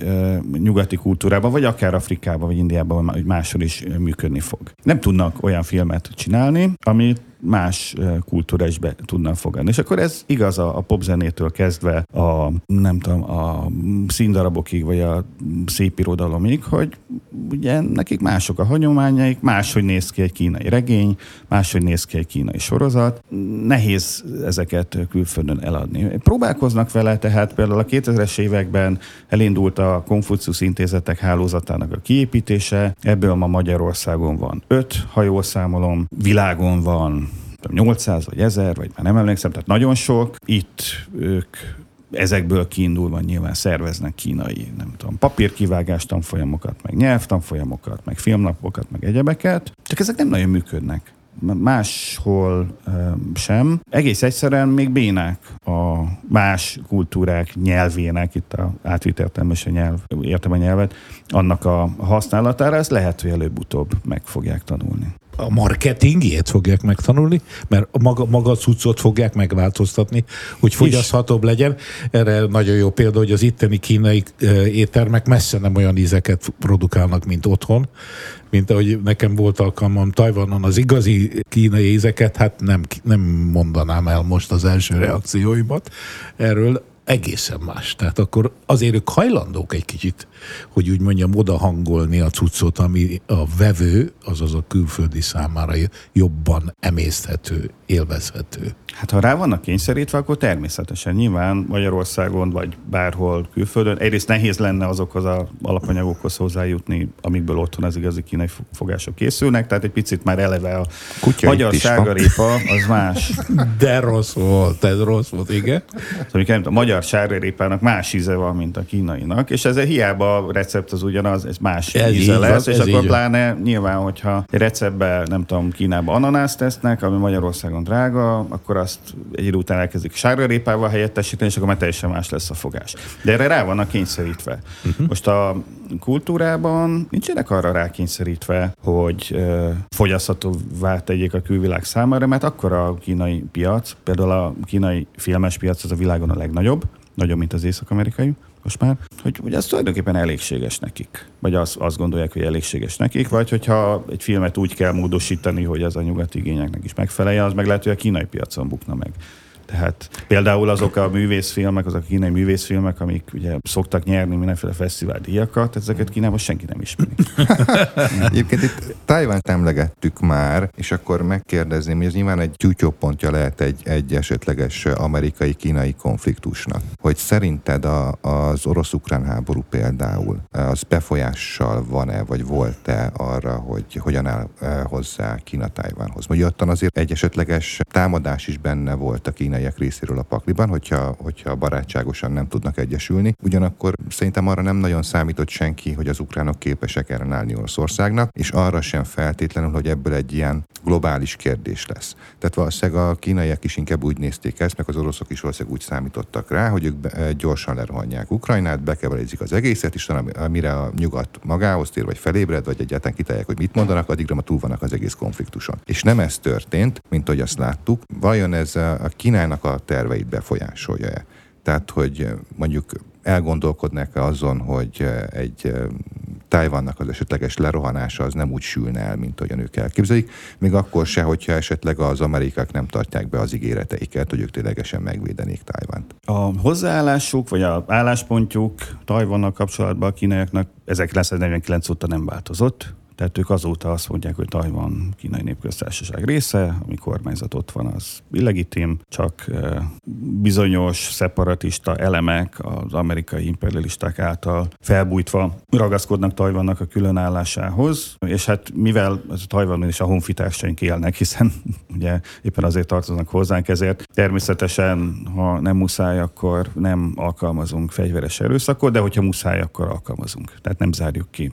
nyugati kultúrában, vagy akár Afrikában, vagy Indiában, vagy máshol is működni fog. Nem tudnak olyan filmet csinálni, amit más kultúra is be tudna fogadni. És akkor ez igaz a, a popzenétől kezdve a, nem tudom, a színdarabokig, vagy a szép irodalomig, hogy ugye nekik mások a hagyományaik, máshogy néz ki egy kínai regény, máshogy néz ki egy kínai sorozat. Nehéz ezeket külföldön eladni. Próbálkoznak vele, tehát például a 2000-es években elindult a Konfucius intézetek hálózatának a kiépítése, ebből ma Magyarországon van öt, ha jól számolom, világon van 800 vagy 1000, vagy már nem emlékszem, tehát nagyon sok. Itt ők ezekből kiindulva nyilván szerveznek kínai, nem tudom, papírkivágás tanfolyamokat, meg nyelvtanfolyamokat, meg filmnapokat, meg egyebeket, csak ezek nem nagyon működnek máshol sem. Egész egyszerűen még bénák a más kultúrák nyelvének, itt a átvitt értelmes a nyelv, értem a nyelvet, annak a használatára, ezt lehet, hogy előbb-utóbb meg fogják tanulni a marketingjét fogják megtanulni, mert maga, maga cuccot fogják megváltoztatni, hogy fogyaszthatóbb legyen. Erre nagyon jó példa, hogy az itteni kínai éttermek messze nem olyan ízeket produkálnak, mint otthon, mint ahogy nekem volt alkalmam Tajvanon az igazi kínai ízeket, hát nem, nem mondanám el most az első reakcióimat erről, egészen más. Tehát akkor azért ők hajlandók egy kicsit, hogy úgy mondjam, oda hangolni a cuccot, ami a vevő, azaz a külföldi számára jobban emészthető, élvezhető. Hát ha rá vannak kényszerítve, akkor természetesen nyilván Magyarországon vagy bárhol külföldön egyrészt nehéz lenne azokhoz az alapanyagokhoz hozzájutni, amikből otthon az igazi kínai fogások készülnek, tehát egy picit már eleve a Kutya magyar sárgarépa az más. De rossz volt, ez rossz volt, igen. Szóval, a magyar sárgarépának más íze van, mint a kínainak, és ezzel hiába a recept az ugyanaz, ez más ez íze lesz, van, és akkor pláne nyilván, hogyha egy receptbe, nem tudom, Kínába ananászt tesznek, ami Magyarországon drága, akkor azt egy idő után elkezdik sárgarépával helyettesíteni, és akkor már teljesen más lesz a fogás. De erre rá vannak kényszerítve. Uh-huh. Most a kultúrában nincsenek arra rákényszerítve, hogy uh, fogyaszthatóvá tegyék a külvilág számára, mert akkor a kínai piac, például a kínai filmes piac az a világon a legnagyobb, nagyobb, mint az észak-amerikai, most már, hogy, hogy az tulajdonképpen elégséges nekik. Vagy azt, azt gondolják, hogy elégséges nekik, vagy hogyha egy filmet úgy kell módosítani, hogy az a nyugati igényeknek is megfeleljen, az meg lehet, hogy a kínai piacon bukna meg. Tehát például azok a művészfilmek, azok a kínai művészfilmek, amik ugye szoktak nyerni mindenféle fesztivál díjakat, ezeket Kínában senki nem ismeri. Egyébként itt Tájvánt emlegettük már, és akkor megkérdezném, hogy ez nyilván egy tyútyópontja lehet egy, egy esetleges amerikai-kínai konfliktusnak. Hogy szerinted a, az orosz-ukrán háború például az befolyással van-e, vagy volt-e arra, hogy hogyan áll eh, hozzá Kína Tájvánhoz? Vagy ottan azért egy esetleges támadás is benne volt a kínai kínaiak részéről a pakliban, hogyha, hogyha barátságosan nem tudnak egyesülni. Ugyanakkor szerintem arra nem nagyon számított senki, hogy az ukránok képesek ellenállni Oroszországnak, és arra sem feltétlenül, hogy ebből egy ilyen globális kérdés lesz. Tehát valószínűleg a kínaiak is inkább úgy nézték ezt, meg az oroszok is valószínűleg úgy számítottak rá, hogy ők gyorsan lerohanják Ukrajnát, bekebelezik az egészet, és amire a nyugat magához tér, vagy felébred, vagy egyáltalán kitálják, hogy mit mondanak, addigra ma túl vannak az egész konfliktuson. És nem ez történt, mint ahogy azt láttuk. Vajon ez a Kínának Kínának a terveit befolyásolja-e? Tehát, hogy mondjuk elgondolkodnak -e azon, hogy egy Tájvannak az esetleges lerohanása az nem úgy sülne el, mint ahogyan ők elképzelik, még akkor se, hogyha esetleg az amerikák nem tartják be az ígéreteiket, hogy ők ténylegesen megvédenék Tájvant. A hozzáállásuk, vagy a álláspontjuk Tajvannak kapcsolatban a kínaiaknak 1949 óta nem változott. Tehát ők azóta azt mondják, hogy Tajvan kínai népköztársaság része, ami kormányzat ott van, az illegitim, csak bizonyos szeparatista elemek az amerikai imperialisták által felbújtva ragaszkodnak Tajvannak a különállásához, és hát mivel az a Tajvanon is a honfitársaink élnek, hiszen ugye éppen azért tartoznak hozzánk, ezért természetesen, ha nem muszáj, akkor nem alkalmazunk fegyveres erőszakot, de hogyha muszáj, akkor alkalmazunk. Tehát nem zárjuk ki.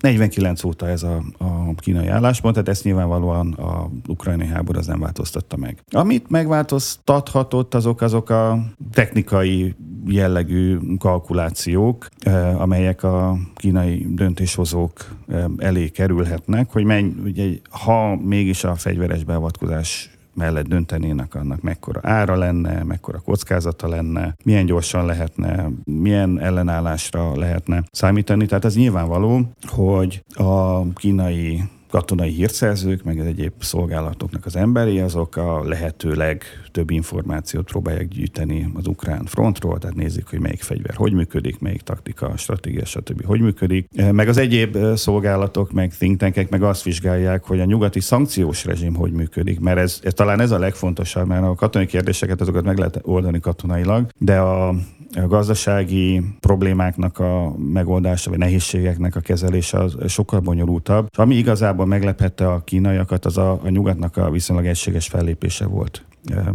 49 óta ez a, a kínai álláspont, tehát ezt nyilvánvalóan a ukrajnai háború az nem változtatta meg. Amit megváltoztathatott, azok azok a technikai jellegű kalkulációk, eh, amelyek a kínai döntéshozók eh, elé kerülhetnek, hogy menj, ugye, ha mégis a fegyveres beavatkozás mellett döntenének, annak mekkora ára lenne, mekkora kockázata lenne, milyen gyorsan lehetne, milyen ellenállásra lehetne számítani. Tehát az nyilvánvaló, hogy a kínai katonai hírszerzők, meg az egyéb szolgálatoknak az emberi, azok a lehető legtöbb információt próbálják gyűjteni az ukrán frontról, tehát nézik, hogy melyik fegyver hogy működik, melyik taktika, stratégia, stb. hogy működik. Meg az egyéb szolgálatok, meg think tankek meg azt vizsgálják, hogy a nyugati szankciós rezsim hogy működik, mert ez, ez talán ez a legfontosabb, mert a katonai kérdéseket azokat meg lehet oldani katonailag, de a gazdasági problémáknak a megoldása, vagy nehézségeknek a kezelése az sokkal bonyolultabb. Ami igazából meglephette a kínaiakat, az a, a nyugatnak a viszonylag egységes fellépése volt.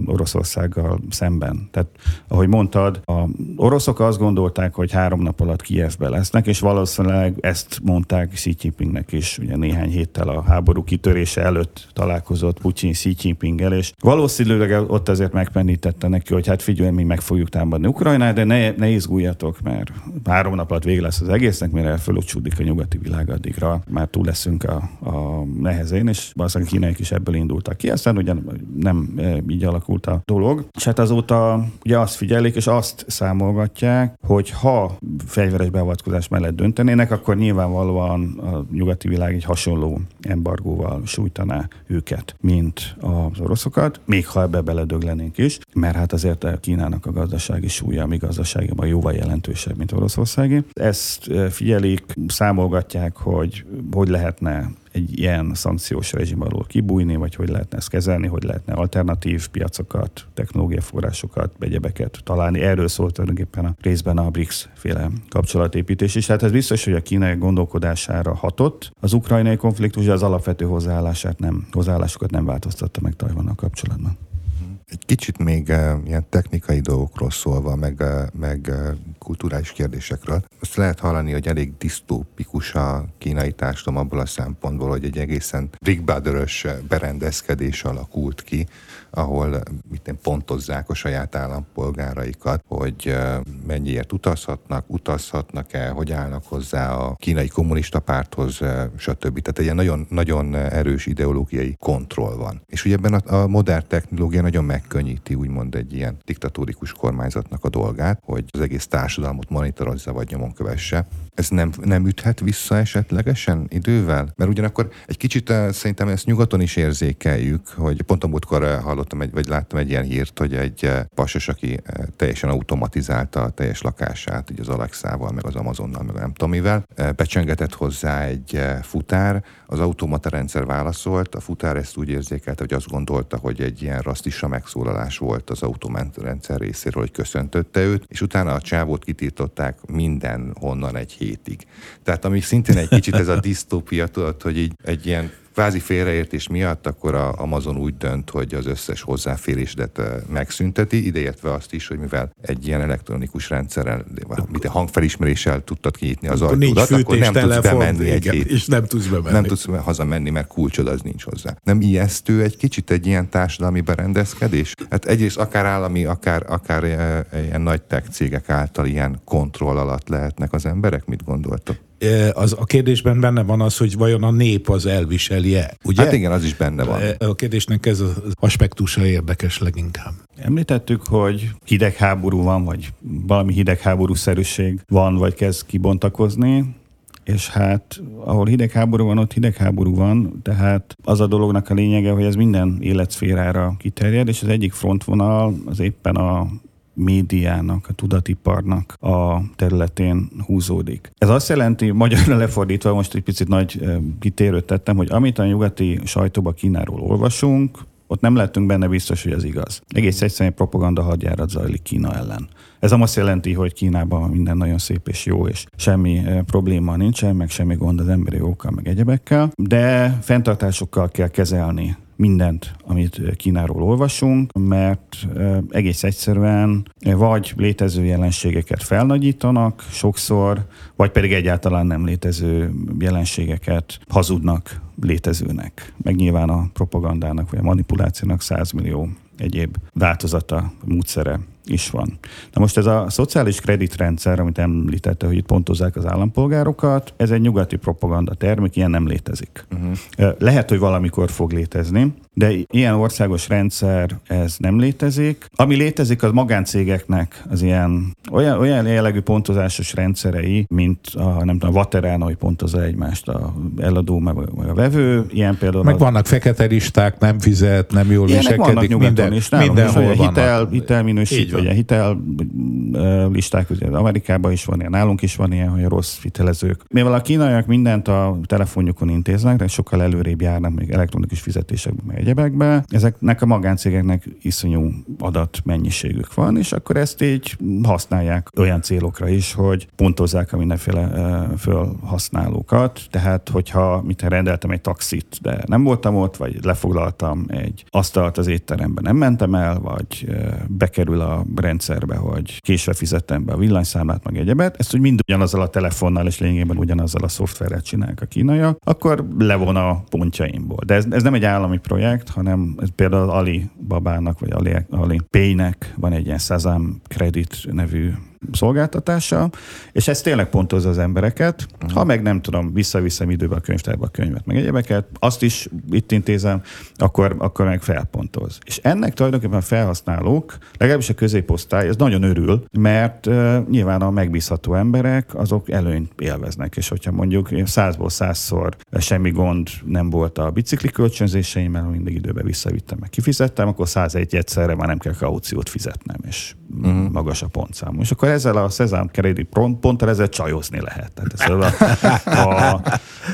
Oroszországgal szemben. Tehát, ahogy mondtad, a oroszok azt gondolták, hogy három nap alatt Kievbe lesznek, és valószínűleg ezt mondták Xi Jinpingnek is, ugye néhány héttel a háború kitörése előtt találkozott Putin Xi Jinpinggel, és valószínűleg ott azért megpendítette neki, hogy hát figyelj, mi meg fogjuk támadni Ukrajnát, de ne, ne izguljatok, mert három nap alatt vége lesz az egésznek, mire fölöcsúdik a nyugati világ addigra, már túl leszünk a, a nehezén, és valószínűleg kínaiak is ebből indultak ki. Aztán ugye nem így alakult a dolog. És hát azóta ugye azt figyelik, és azt számolgatják, hogy ha fegyveres beavatkozás mellett döntenének, akkor nyilvánvalóan a nyugati világ egy hasonló embargóval sújtaná őket, mint az oroszokat, még ha ebbe beledöglenénk is, mert hát azért a Kínának a gazdasági súlya, mi gazdaságban jóval jelentősebb, mint Oroszországi. Ezt figyelik, számolgatják, hogy hogy lehetne egy ilyen szankciós rezsim alól kibújni, vagy hogy lehetne ezt kezelni, hogy lehetne alternatív piacokat, technológiaforrásokat, egyebeket találni. Erről szólt tulajdonképpen a részben a BRICS féle kapcsolatépítés is. Tehát ez biztos, hogy a kínai gondolkodására hatott. Az ukrajnai konfliktus az alapvető hozzáállását nem, hozzáállásokat nem változtatta meg Tajvannal kapcsolatban. Egy kicsit még uh, ilyen technikai dolgokról szólva, meg, uh, meg uh, kulturális kérdésekről. Azt lehet hallani, hogy elég disztópikus a kínai társadalom abból a szempontból, hogy egy egészen Big Brother-ös berendezkedés alakult ki, ahol mit pontozzák a saját állampolgáraikat, hogy mennyiért utazhatnak, utazhatnak-e, hogy állnak hozzá a kínai kommunista párthoz, stb. Tehát egy nagyon, nagyon erős ideológiai kontroll van. És ugye ebben a, a modern technológia nagyon megkönnyíti úgymond egy ilyen diktatórikus kormányzatnak a dolgát, hogy az egész társadalmat monitorozza vagy nyomon kövesse. Ez nem, nem üthet vissza esetlegesen idővel? Mert ugyanakkor egy kicsit szerintem ezt nyugaton is érzékeljük, hogy pont a múltkor hallott hallottam, egy, vagy láttam egy ilyen hírt, hogy egy eh, pasas, aki eh, teljesen automatizálta a teljes lakását, így az Alexával, meg az Amazonnal, meg nem tudom mivel, eh, becsengetett hozzá egy futár, az automata rendszer válaszolt, a futár ezt úgy érzékelte, hogy azt gondolta, hogy egy ilyen rasszista megszólalás volt az automata rendszer részéről, hogy köszöntötte őt, és utána a csávót kitiltották minden honnan egy hétig. Tehát ami szintén egy kicsit ez a disztópia, tudod, hogy így egy ilyen kvázi félreértés miatt akkor a Amazon úgy dönt, hogy az összes hozzáférésedet megszünteti, ideértve azt is, hogy mivel egy ilyen elektronikus rendszerrel, mit hangfelismeréssel tudtad kinyitni az ajtódat, akkor nem tudsz bemenni egy hét. És nem tudsz bemenni. Nem tudsz hazamenni, mert kulcsod az nincs hozzá. Nem ijesztő egy kicsit egy ilyen társadalmi berendezkedés? Hát egyrészt akár állami, akár, akár ilyen nagy tech cégek által ilyen kontroll alatt lehetnek az emberek? Mit gondoltok? Az, a kérdésben benne van az, hogy vajon a nép az elviseli-e, ugye? Hát igen, az is benne van. A kérdésnek ez az aspektusa érdekes leginkább. Említettük, hogy hidegháború van, vagy valami hidegháború-szerűség van, vagy kezd kibontakozni, és hát ahol hidegháború van, ott hidegháború van, tehát az a dolognak a lényege, hogy ez minden életszférára kiterjed, és az egyik frontvonal az éppen a médiának, a tudatiparnak a területén húzódik. Ez azt jelenti, magyarra lefordítva, most egy picit nagy kitérőt tettem, hogy amit a nyugati sajtóba Kínáról olvasunk, ott nem lehetünk benne biztos, hogy ez igaz. Egész egyszerűen propaganda hadjárat zajlik Kína ellen. Ez azt jelenti, hogy Kínában minden nagyon szép és jó, és semmi probléma nincsen, meg semmi gond az emberi jókkal, meg egyebekkel, de fenntartásokkal kell kezelni mindent, amit Kínáról olvasunk, mert egész egyszerűen vagy létező jelenségeket felnagyítanak sokszor, vagy pedig egyáltalán nem létező jelenségeket hazudnak létezőnek. Meg nyilván a propagandának vagy a manipulációnak 100 millió egyéb változata, módszere is van. Na most ez a szociális kreditrendszer, amit említette, hogy itt pontozzák az állampolgárokat, ez egy nyugati propaganda termék, ilyen nem létezik. Uh-huh. Lehet, hogy valamikor fog létezni, de ilyen országos rendszer, ez nem létezik. Ami létezik, az magáncégeknek az ilyen olyan, olyan jellegű pontozásos rendszerei, mint a, nem tudom, a Vaterán, hogy pontozza egymást a eladó, meg meg a vevő. Ilyen például Meg az, vannak fekete listák, nem fizet, nem jól Ilyenek vannak viselkedik. nyugaton Minden, is, nálunk mindenhol is, vannak. hitel, hitelminősít, vagy a hitel listák, ugye Amerikában is van ilyen, nálunk is van ilyen, hogy a rossz hitelezők. Mivel a kínaiak mindent a telefonjukon intéznek, de sokkal előrébb járnak még elektronikus fizetésekben, egyebekbe, ezeknek a magáncégeknek iszonyú adatmennyiségük van, és akkor ezt így használják olyan célokra is, hogy pontozzák a mindenféle fölhasználókat. Tehát, hogyha mit rendeltem egy taxit, de nem voltam ott, vagy lefoglaltam egy asztalt az étteremben, nem mentem el, vagy bekerül a rendszerbe, hogy késve fizettem be a villanyszámlát, meg egyebet, ezt úgy mind ugyanazzal a telefonnal és lényegében ugyanazzal a szoftverrel csinálják a kínaiak, akkor levon a pontjaimból. De ez, ez nem egy állami projekt, hanem ez például Ali Babának, vagy Ali, Ali Paynek van egy ilyen Sazam Credit nevű szolgáltatása, és ez tényleg pontozza az embereket. Ha meg nem tudom, visszaviszem időbe a könyvtárba a könyvet, meg egyebeket, azt is itt intézem, akkor, akkor meg felpontoz. És ennek tulajdonképpen felhasználók, legalábbis a középosztály, ez nagyon örül, mert uh, nyilván a megbízható emberek, azok előnyt élveznek, és hogyha mondjuk százból százszor semmi gond nem volt a bicikli kölcsönzéseimmel, mindig időbe visszavittem, meg kifizettem, akkor 101 egyszerre már nem kell kauciót fizetnem, és uh-huh. magas a pontszám. És akkor ezzel a Szezám pont, ponttal ezzel csajozni lehet. Tehát ezzel a, a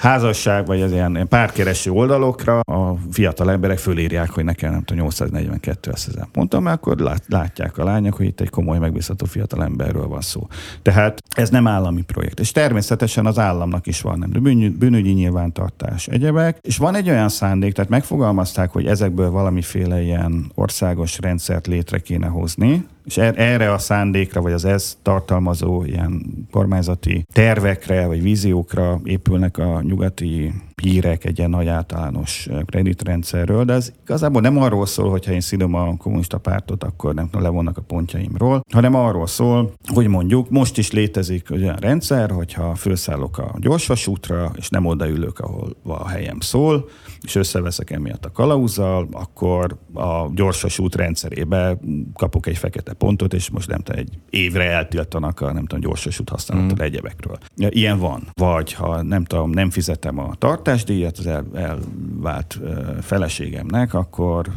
házasság, vagy az ilyen párkereső oldalokra a fiatal emberek fölírják, hogy nekem nem tudom, 842 a Szezám pontom, mert akkor lát, látják a lányok, hogy itt egy komoly, megbízható fiatal emberről van szó. Tehát ez nem állami projekt. És természetesen az államnak is van nem bűn, bűnügyi nyilvántartás, egyebek. És van egy olyan szándék, tehát megfogalmazták, hogy ezekből valamiféle ilyen országos rendszert létre kéne hozni, és er- erre a szándékra, vagy az ez tartalmazó ilyen kormányzati tervekre, vagy víziókra épülnek a nyugati hírek egy ilyen nagy általános kreditrendszerről, de ez igazából nem arról szól, hogyha én szidom a kommunista pártot, akkor nem levonnak a pontjaimról, hanem arról szól, hogy mondjuk most is létezik olyan rendszer, hogyha felszállok a gyorsvasútra, és nem odaülök, ahol a helyem szól, és összeveszek emiatt a kalauzzal, akkor a gyorsvasút rendszerébe kapok egy fekete pontot, és most nem tudom, egy évre eltiltanak a nem tudom, gyorsvasút használatot mm. egyebekről. Ilyen van. Vagy ha nem tudom, nem fizetem a tartásdíjat az el, elvált feleségemnek, akkor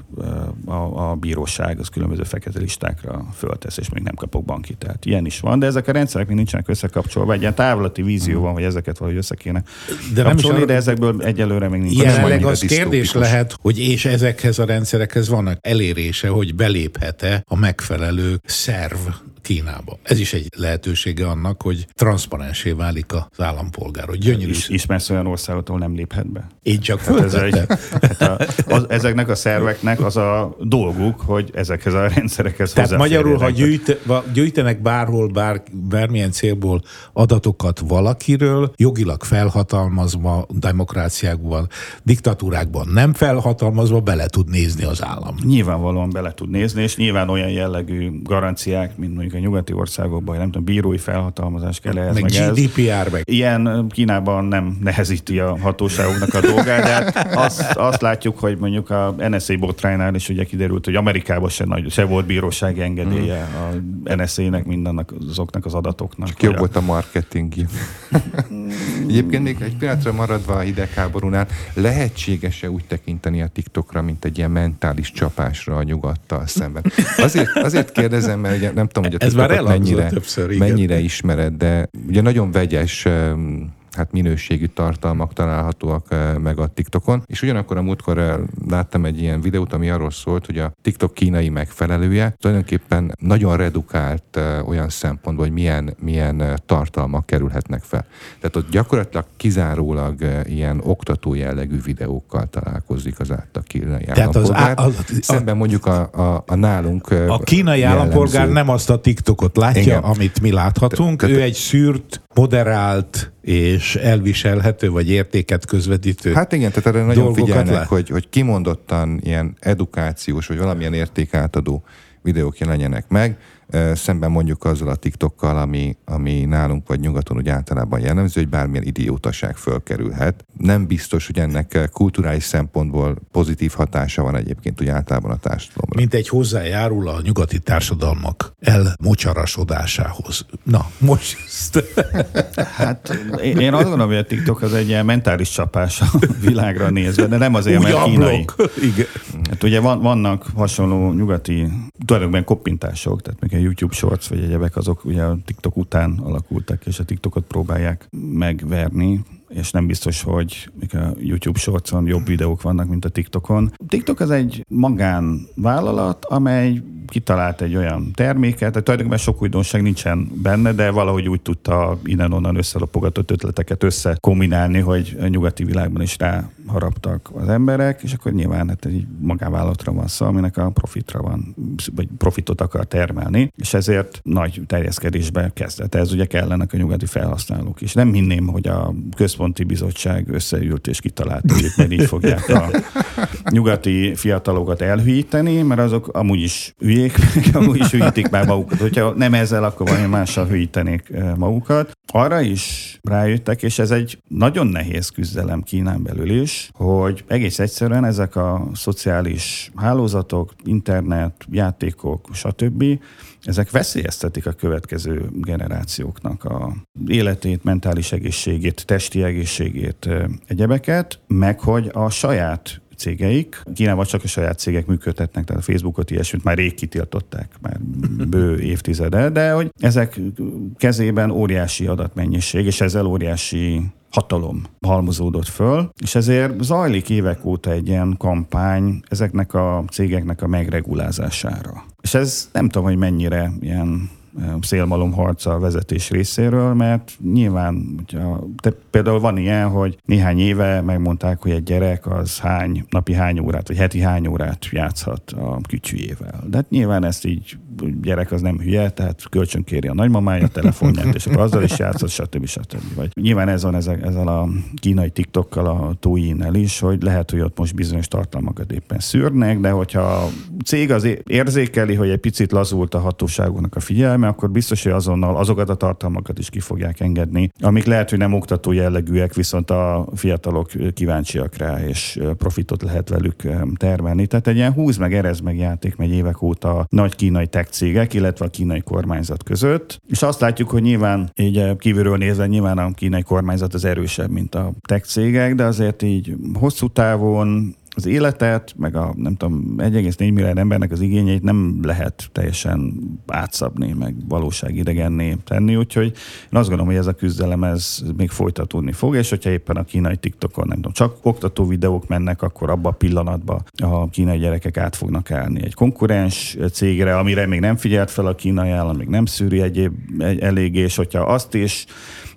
a, a bíróság az különböző fekete listákra föltesz, és még nem kapok banki. Tehát ilyen is van, de ezek a rendszerek még nincsenek összekapcsolva. Egy ilyen távlati vízió van, hogy ezeket valahogy össze kéne de nem kapcsolni, de ezekből egyelőre még nincs. Jelenleg az kérdés lehet, hogy és ezekhez a rendszerekhez vannak elérése, hogy beléphet-e a megfelelő szerv Kínába. Ez is egy lehetősége annak, hogy transzparensé válik az állampolgár, hogy gyönyörű. Is, ismersz olyan országot, ahol nem léphet be? Én csak hát ez egy, hát a, az, ezeknek a szerveknek az a dolguk, hogy ezekhez a rendszerekhez Tehát magyarul, ha gyűjt, gyűjtenek bárhol, bár, bármilyen célból adatokat valakiről, jogilag felhatalmazva, demokráciákban, diktatúrákban nem felhatalmazva, bele tud nézni az állam. Nyilvánvalóan bele tud nézni, és nyilván olyan jellegű garanciák, mint mondjuk a nyugati országokban, nem tudom, bírói felhatalmazás kell ehhez. Meg, meg GDPR, meg. Ilyen Kínában nem nehezíti a hatóságoknak a dolgát, de hát azt, azt látjuk, hogy mondjuk a NSA botránynál is ugye kiderült, hogy Amerikában se, nagy, se volt bírósági engedélye hmm. a NSA-nek, mindennek azoknak az adatoknak. Csak jobb a... a marketing. Egyébként még egy pillanatra maradva a hidegháborúnál, lehetséges-e úgy tekinteni a TikTokra, mint egy ilyen mentális csapásra a nyugattal szemben? Azért, azért kérdezem, mert ugye nem tudom, hogy a Ez már mennyire, többször, igen. mennyire ismered, de ugye nagyon vegyes hát minőségű tartalmak találhatóak meg a TikTokon, és ugyanakkor a múltkor láttam egy ilyen videót, ami arról szólt, hogy a TikTok kínai megfelelője tulajdonképpen nagyon redukált olyan szempontból, hogy milyen, milyen tartalmak kerülhetnek fel. Tehát ott gyakorlatilag kizárólag ilyen oktató jellegű videókkal találkozik az át kínai Tehát az, állampolgár. az, az, Szemben mondjuk a, a, a nálunk A kínai jellemző. állampolgár nem azt a TikTokot látja, Igen. amit mi láthatunk. Te, te, ő egy szűrt, moderált és elviselhető, vagy értéket közvetítő Hát igen, tehát erre nagyon figyelnek, hogy, hogy kimondottan ilyen edukációs, vagy valamilyen értékátadó videók jelenjenek meg. Szemben mondjuk azzal a TikTokkal, ami, ami nálunk vagy nyugaton úgy általában jellemző, hogy bármilyen idiótaság fölkerülhet. Nem biztos, hogy ennek kulturális szempontból pozitív hatása van egyébként úgy általában a társadalomra. Mint egy hozzájárul a nyugati társadalmak elmocsarasodásához. Na, most ezt. Hát én azt gondolom, hogy a TikTok az egy ilyen mentális csapás a világra nézve, de nem azért, mert kínai. Igen. Hát ugye van, vannak hasonló nyugati tulajdonképpen koppintások, tehát még YouTube Shorts vagy egyebek, azok ugye a TikTok után alakultak, és a TikTokot próbálják megverni és nem biztos, hogy a YouTube Shortson jobb videók vannak, mint a TikTokon. TikTok az egy magánvállalat, amely kitalált egy olyan terméket, tehát tulajdonképpen sok újdonság nincsen benne, de valahogy úgy tudta innen-onnan összelopogatott ötleteket összekombinálni, hogy a nyugati világban is rá haraptak az emberek, és akkor nyilván hát egy magánvállalatra van szó, aminek a profitra van, vagy profitot akar termelni, és ezért nagy terjeszkedésbe kezdett. Ez ugye kellenek a nyugati felhasználók is. Nem hinném, hogy a központi bizottság összeült és kitalálta, hogy majd így fogják a nyugati fiatalokat elhűíteni, mert azok amúgy is hülyék, meg amúgy is hűítik már magukat. Hogyha nem ezzel, akkor valami mással hűítenék eh, magukat. Arra is rájöttek, és ez egy nagyon nehéz küzdelem Kínán belül is, hogy egész egyszerűen ezek a szociális hálózatok, internet, játékok, stb., ezek veszélyeztetik a következő generációknak a életét, mentális egészségét, testi egészségét, egyebeket, meg hogy a saját cégeik. Kínában csak a saját cégek működtetnek, tehát a Facebookot ilyesmit már rég kitiltották, már bő évtizede, de hogy ezek kezében óriási adatmennyiség, és ezzel óriási hatalom halmozódott föl, és ezért zajlik évek óta egy ilyen kampány ezeknek a cégeknek a megregulázására. És ez nem tudom, hogy mennyire ilyen szélmalomharca vezetés részéről, mert nyilván, hogyha, te, például van ilyen, hogy néhány éve megmondták, hogy egy gyerek az hány, napi hány órát, vagy heti hány órát játszhat a kütyűjével. De hát nyilván ezt így gyerek az nem hülye, tehát kölcsönkéri a nagymamája a telefonját, és akkor azzal is játszott, stb. stb. Vagy nyilván ez van ezzel, ezzel a kínai TikTokkal, a Douyin-nel is, hogy lehet, hogy ott most bizonyos tartalmakat éppen szűrnek, de hogyha a cég az érzékeli, hogy egy picit lazult a hatóságoknak a figyelme, akkor biztos, hogy azonnal azokat a tartalmakat is ki fogják engedni, amik lehet, hogy nem oktató jellegűek, viszont a fiatalok kíváncsiak rá, és profitot lehet velük termelni. Tehát egy ilyen húz meg, erez meg játék megy évek óta nagy kínai tech cégek, illetve a kínai kormányzat között. És azt látjuk, hogy nyilván így kívülről nézve nyilván a kínai kormányzat az erősebb, mint a tech cégek, de azért így hosszú távon az életet, meg a nem tudom, 1,4 milliárd embernek az igényeit nem lehet teljesen átszabni, meg valóságidegenné tenni, úgyhogy én azt gondolom, hogy ez a küzdelem ez még folytatódni fog, és hogyha éppen a kínai TikTokon nem tudom, csak oktató videók mennek, akkor abba a pillanatban a kínai gyerekek át fognak állni egy konkurens cégre, amire még nem figyelt fel a kínai állam, még nem szűri egyéb egy, eléggé, és hogyha azt is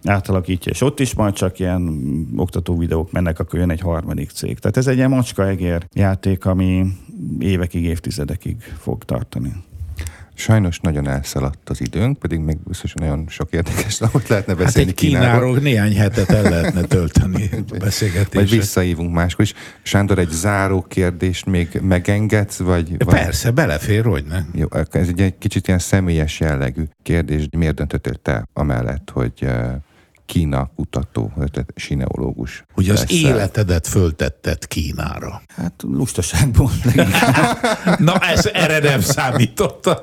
átalakítja, és ott is majd csak ilyen oktató videók mennek, akkor jön egy harmadik cég. Tehát ez egy ilyen macska-egér játék, ami évekig, évtizedekig fog tartani. Sajnos nagyon elszaladt az időnk, pedig még biztos nagyon sok érdekes dolgot lehetne beszélni hát egy Kínáról. Kínáról néhány hetet el lehetne tölteni beszélgetésre. Vagy visszaívunk máskor is. Sándor, egy záró kérdést még megengedsz? Vagy, Persze, vagy... belefér, hogy ne. Jó, ez egy, egy kicsit ilyen személyes jellegű kérdés. Miért döntöttél te amellett, hogy eh, Kína kutató, sineológus. Hogy az leszel. életedet föltetted Kínára. Hát lustaságból. Na, ez erre nem számítottam.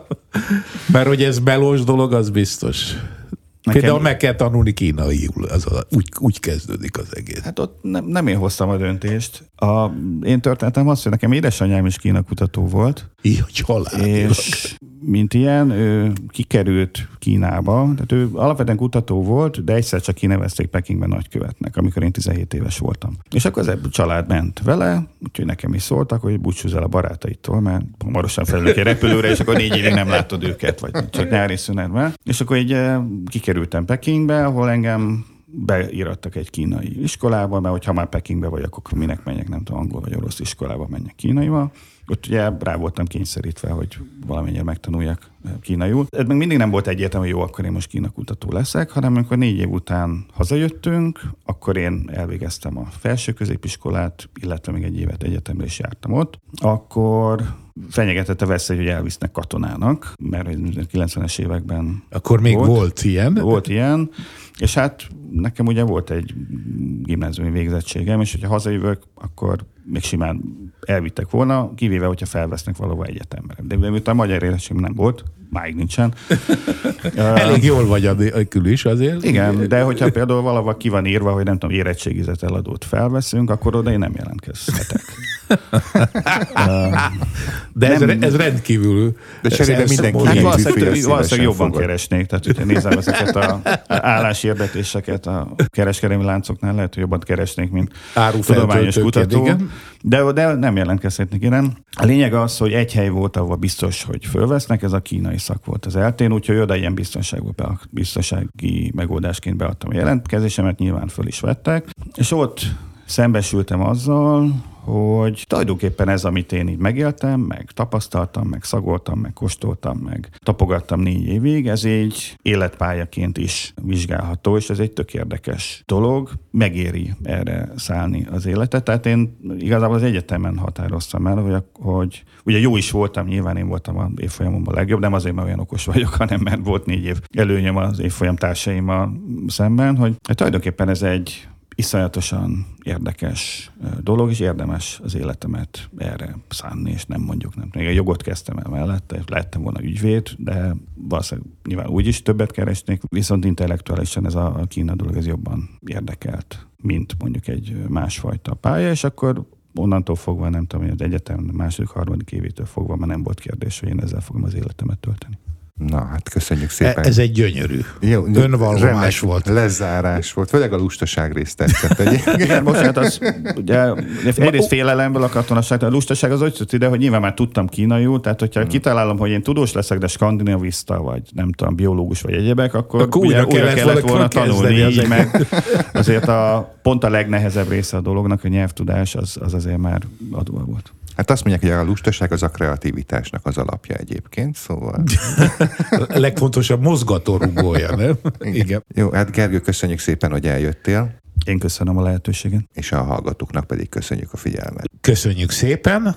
Mert hogy ez belós dolog, az biztos. Nekem... Például meg kell tanulni kínaiul, az a, úgy, úgy kezdődik az egész. Hát ott nem, nem én hoztam a döntést. A, én történetem az, hogy nekem édesanyám is Kína kutató volt. Így, család. És mint ilyen, ő kikerült Kínába, tehát ő alapvetően kutató volt, de egyszer csak kinevezték Pekingben nagykövetnek, amikor én 17 éves voltam. És akkor az a család ment vele, úgyhogy nekem is szóltak, hogy búcsúzz el a barátaitól, mert hamarosan felülök egy repülőre, és akkor négy évig nem látod őket, vagy csak nyári szünetben. És akkor így eh, kikerültem Pekingbe, ahol engem beírattak egy kínai iskolába, mert hogyha már Pekingbe vagy, akkor minek menjek, nem tudom, angol vagy orosz iskolába menjek kínaival. Ott ugye rá voltam kényszerítve, hogy valamennyire megtanuljak kínaiul. Ez még mindig nem volt egyértelmű, hogy jó, akkor én most Kína kutató leszek, hanem amikor négy év után hazajöttünk, akkor én elvégeztem a felső középiskolát, illetve még egy évet egyetemre is jártam ott, akkor fenyegetett a veszély, hogy elvisznek katonának, mert 90-es években Akkor még volt, volt ilyen. Volt ilyen, és hát nekem ugye volt egy gimnáziumi végzettségem, és hogyha hazajövök, akkor még simán elvittek volna, kivéve, hogyha felvesznek valahova egyetemre. De miután magyar érettség nem volt, máig nincsen. Elég jól vagy a kül is azért. Igen, de hogyha például valahol ki van írva, hogy nem tudom, érettségizet eladót felveszünk, akkor oda én nem jelentkezhetek. De ez, nem, ez rendkívül... De cserébe mindenki hát valószínűleg, valószínűleg jobban fogad. keresnék. Tehát, hogyha nézem ezeket a álláshirdetéseket a kereskedelmi láncoknál, lehet, hogy jobban keresnék, mint tudományos kutató. De, de nem jelentkezhetnek innen. A lényeg az, hogy egy hely volt, ahol biztos, hogy fölvesznek, ez a kínai szak volt az eltén, úgyhogy oda ilyen biztonságú, biztonsági megoldásként beadtam a jelentkezésemet, nyilván föl is vettek. És ott szembesültem azzal, hogy tulajdonképpen ez, amit én így megéltem, meg tapasztaltam, meg szagoltam, meg kóstoltam, meg tapogattam négy évig, ez egy életpályaként is vizsgálható, és ez egy tök érdekes dolog, megéri erre szállni az életet. Tehát én igazából az egyetemen határoztam el, hogy, hogy ugye jó is voltam, nyilván én voltam az évfolyamomban legjobb, nem azért, mert olyan okos vagyok, hanem mert volt négy év előnyöm az évfolyam társaimmal szemben, hogy hát tulajdonképpen ez egy iszonyatosan érdekes dolog, és érdemes az életemet erre szánni, és nem mondjuk nem. Még a jogot kezdtem el mellette, lehettem volna ügyvéd, de valószínűleg nyilván úgy is többet keresnék, viszont intellektuálisan ez a, a Kína dolog ez jobban érdekelt, mint mondjuk egy másfajta pálya, és akkor onnantól fogva, nem tudom, hogy az egyetem második, harmadik évétől fogva már nem volt kérdés, hogy én ezzel fogom az életemet tölteni. Na, hát köszönjük szépen. Ez egy gyönyörű. Jó, Önvallomás volt. Lezárás volt. Főleg a lustaság részt tetszett. Igen, bocsánat, az ugye egyrészt félelemből a katonaság, a lustaság az úgy jött ide, hogy nyilván már tudtam kínaiul, tehát hogyha hmm. kitalálom, hogy én tudós leszek, de skandinavista, vagy nem tudom, biológus, vagy egyebek, akkor, akkor újra, újra kellett, kellett volna tanulni, így meg azért a, pont a legnehezebb része a dolognak, a nyelvtudás, az, az azért már adva volt. Hát azt mondják, hogy a lustaság az a kreativitásnak az alapja egyébként, szóval... a legfontosabb mozgatórugója, nem? Igen. Jó, hát Gergő, köszönjük szépen, hogy eljöttél. Én köszönöm a lehetőséget. És a hallgatóknak pedig köszönjük a figyelmet. Köszönjük szépen.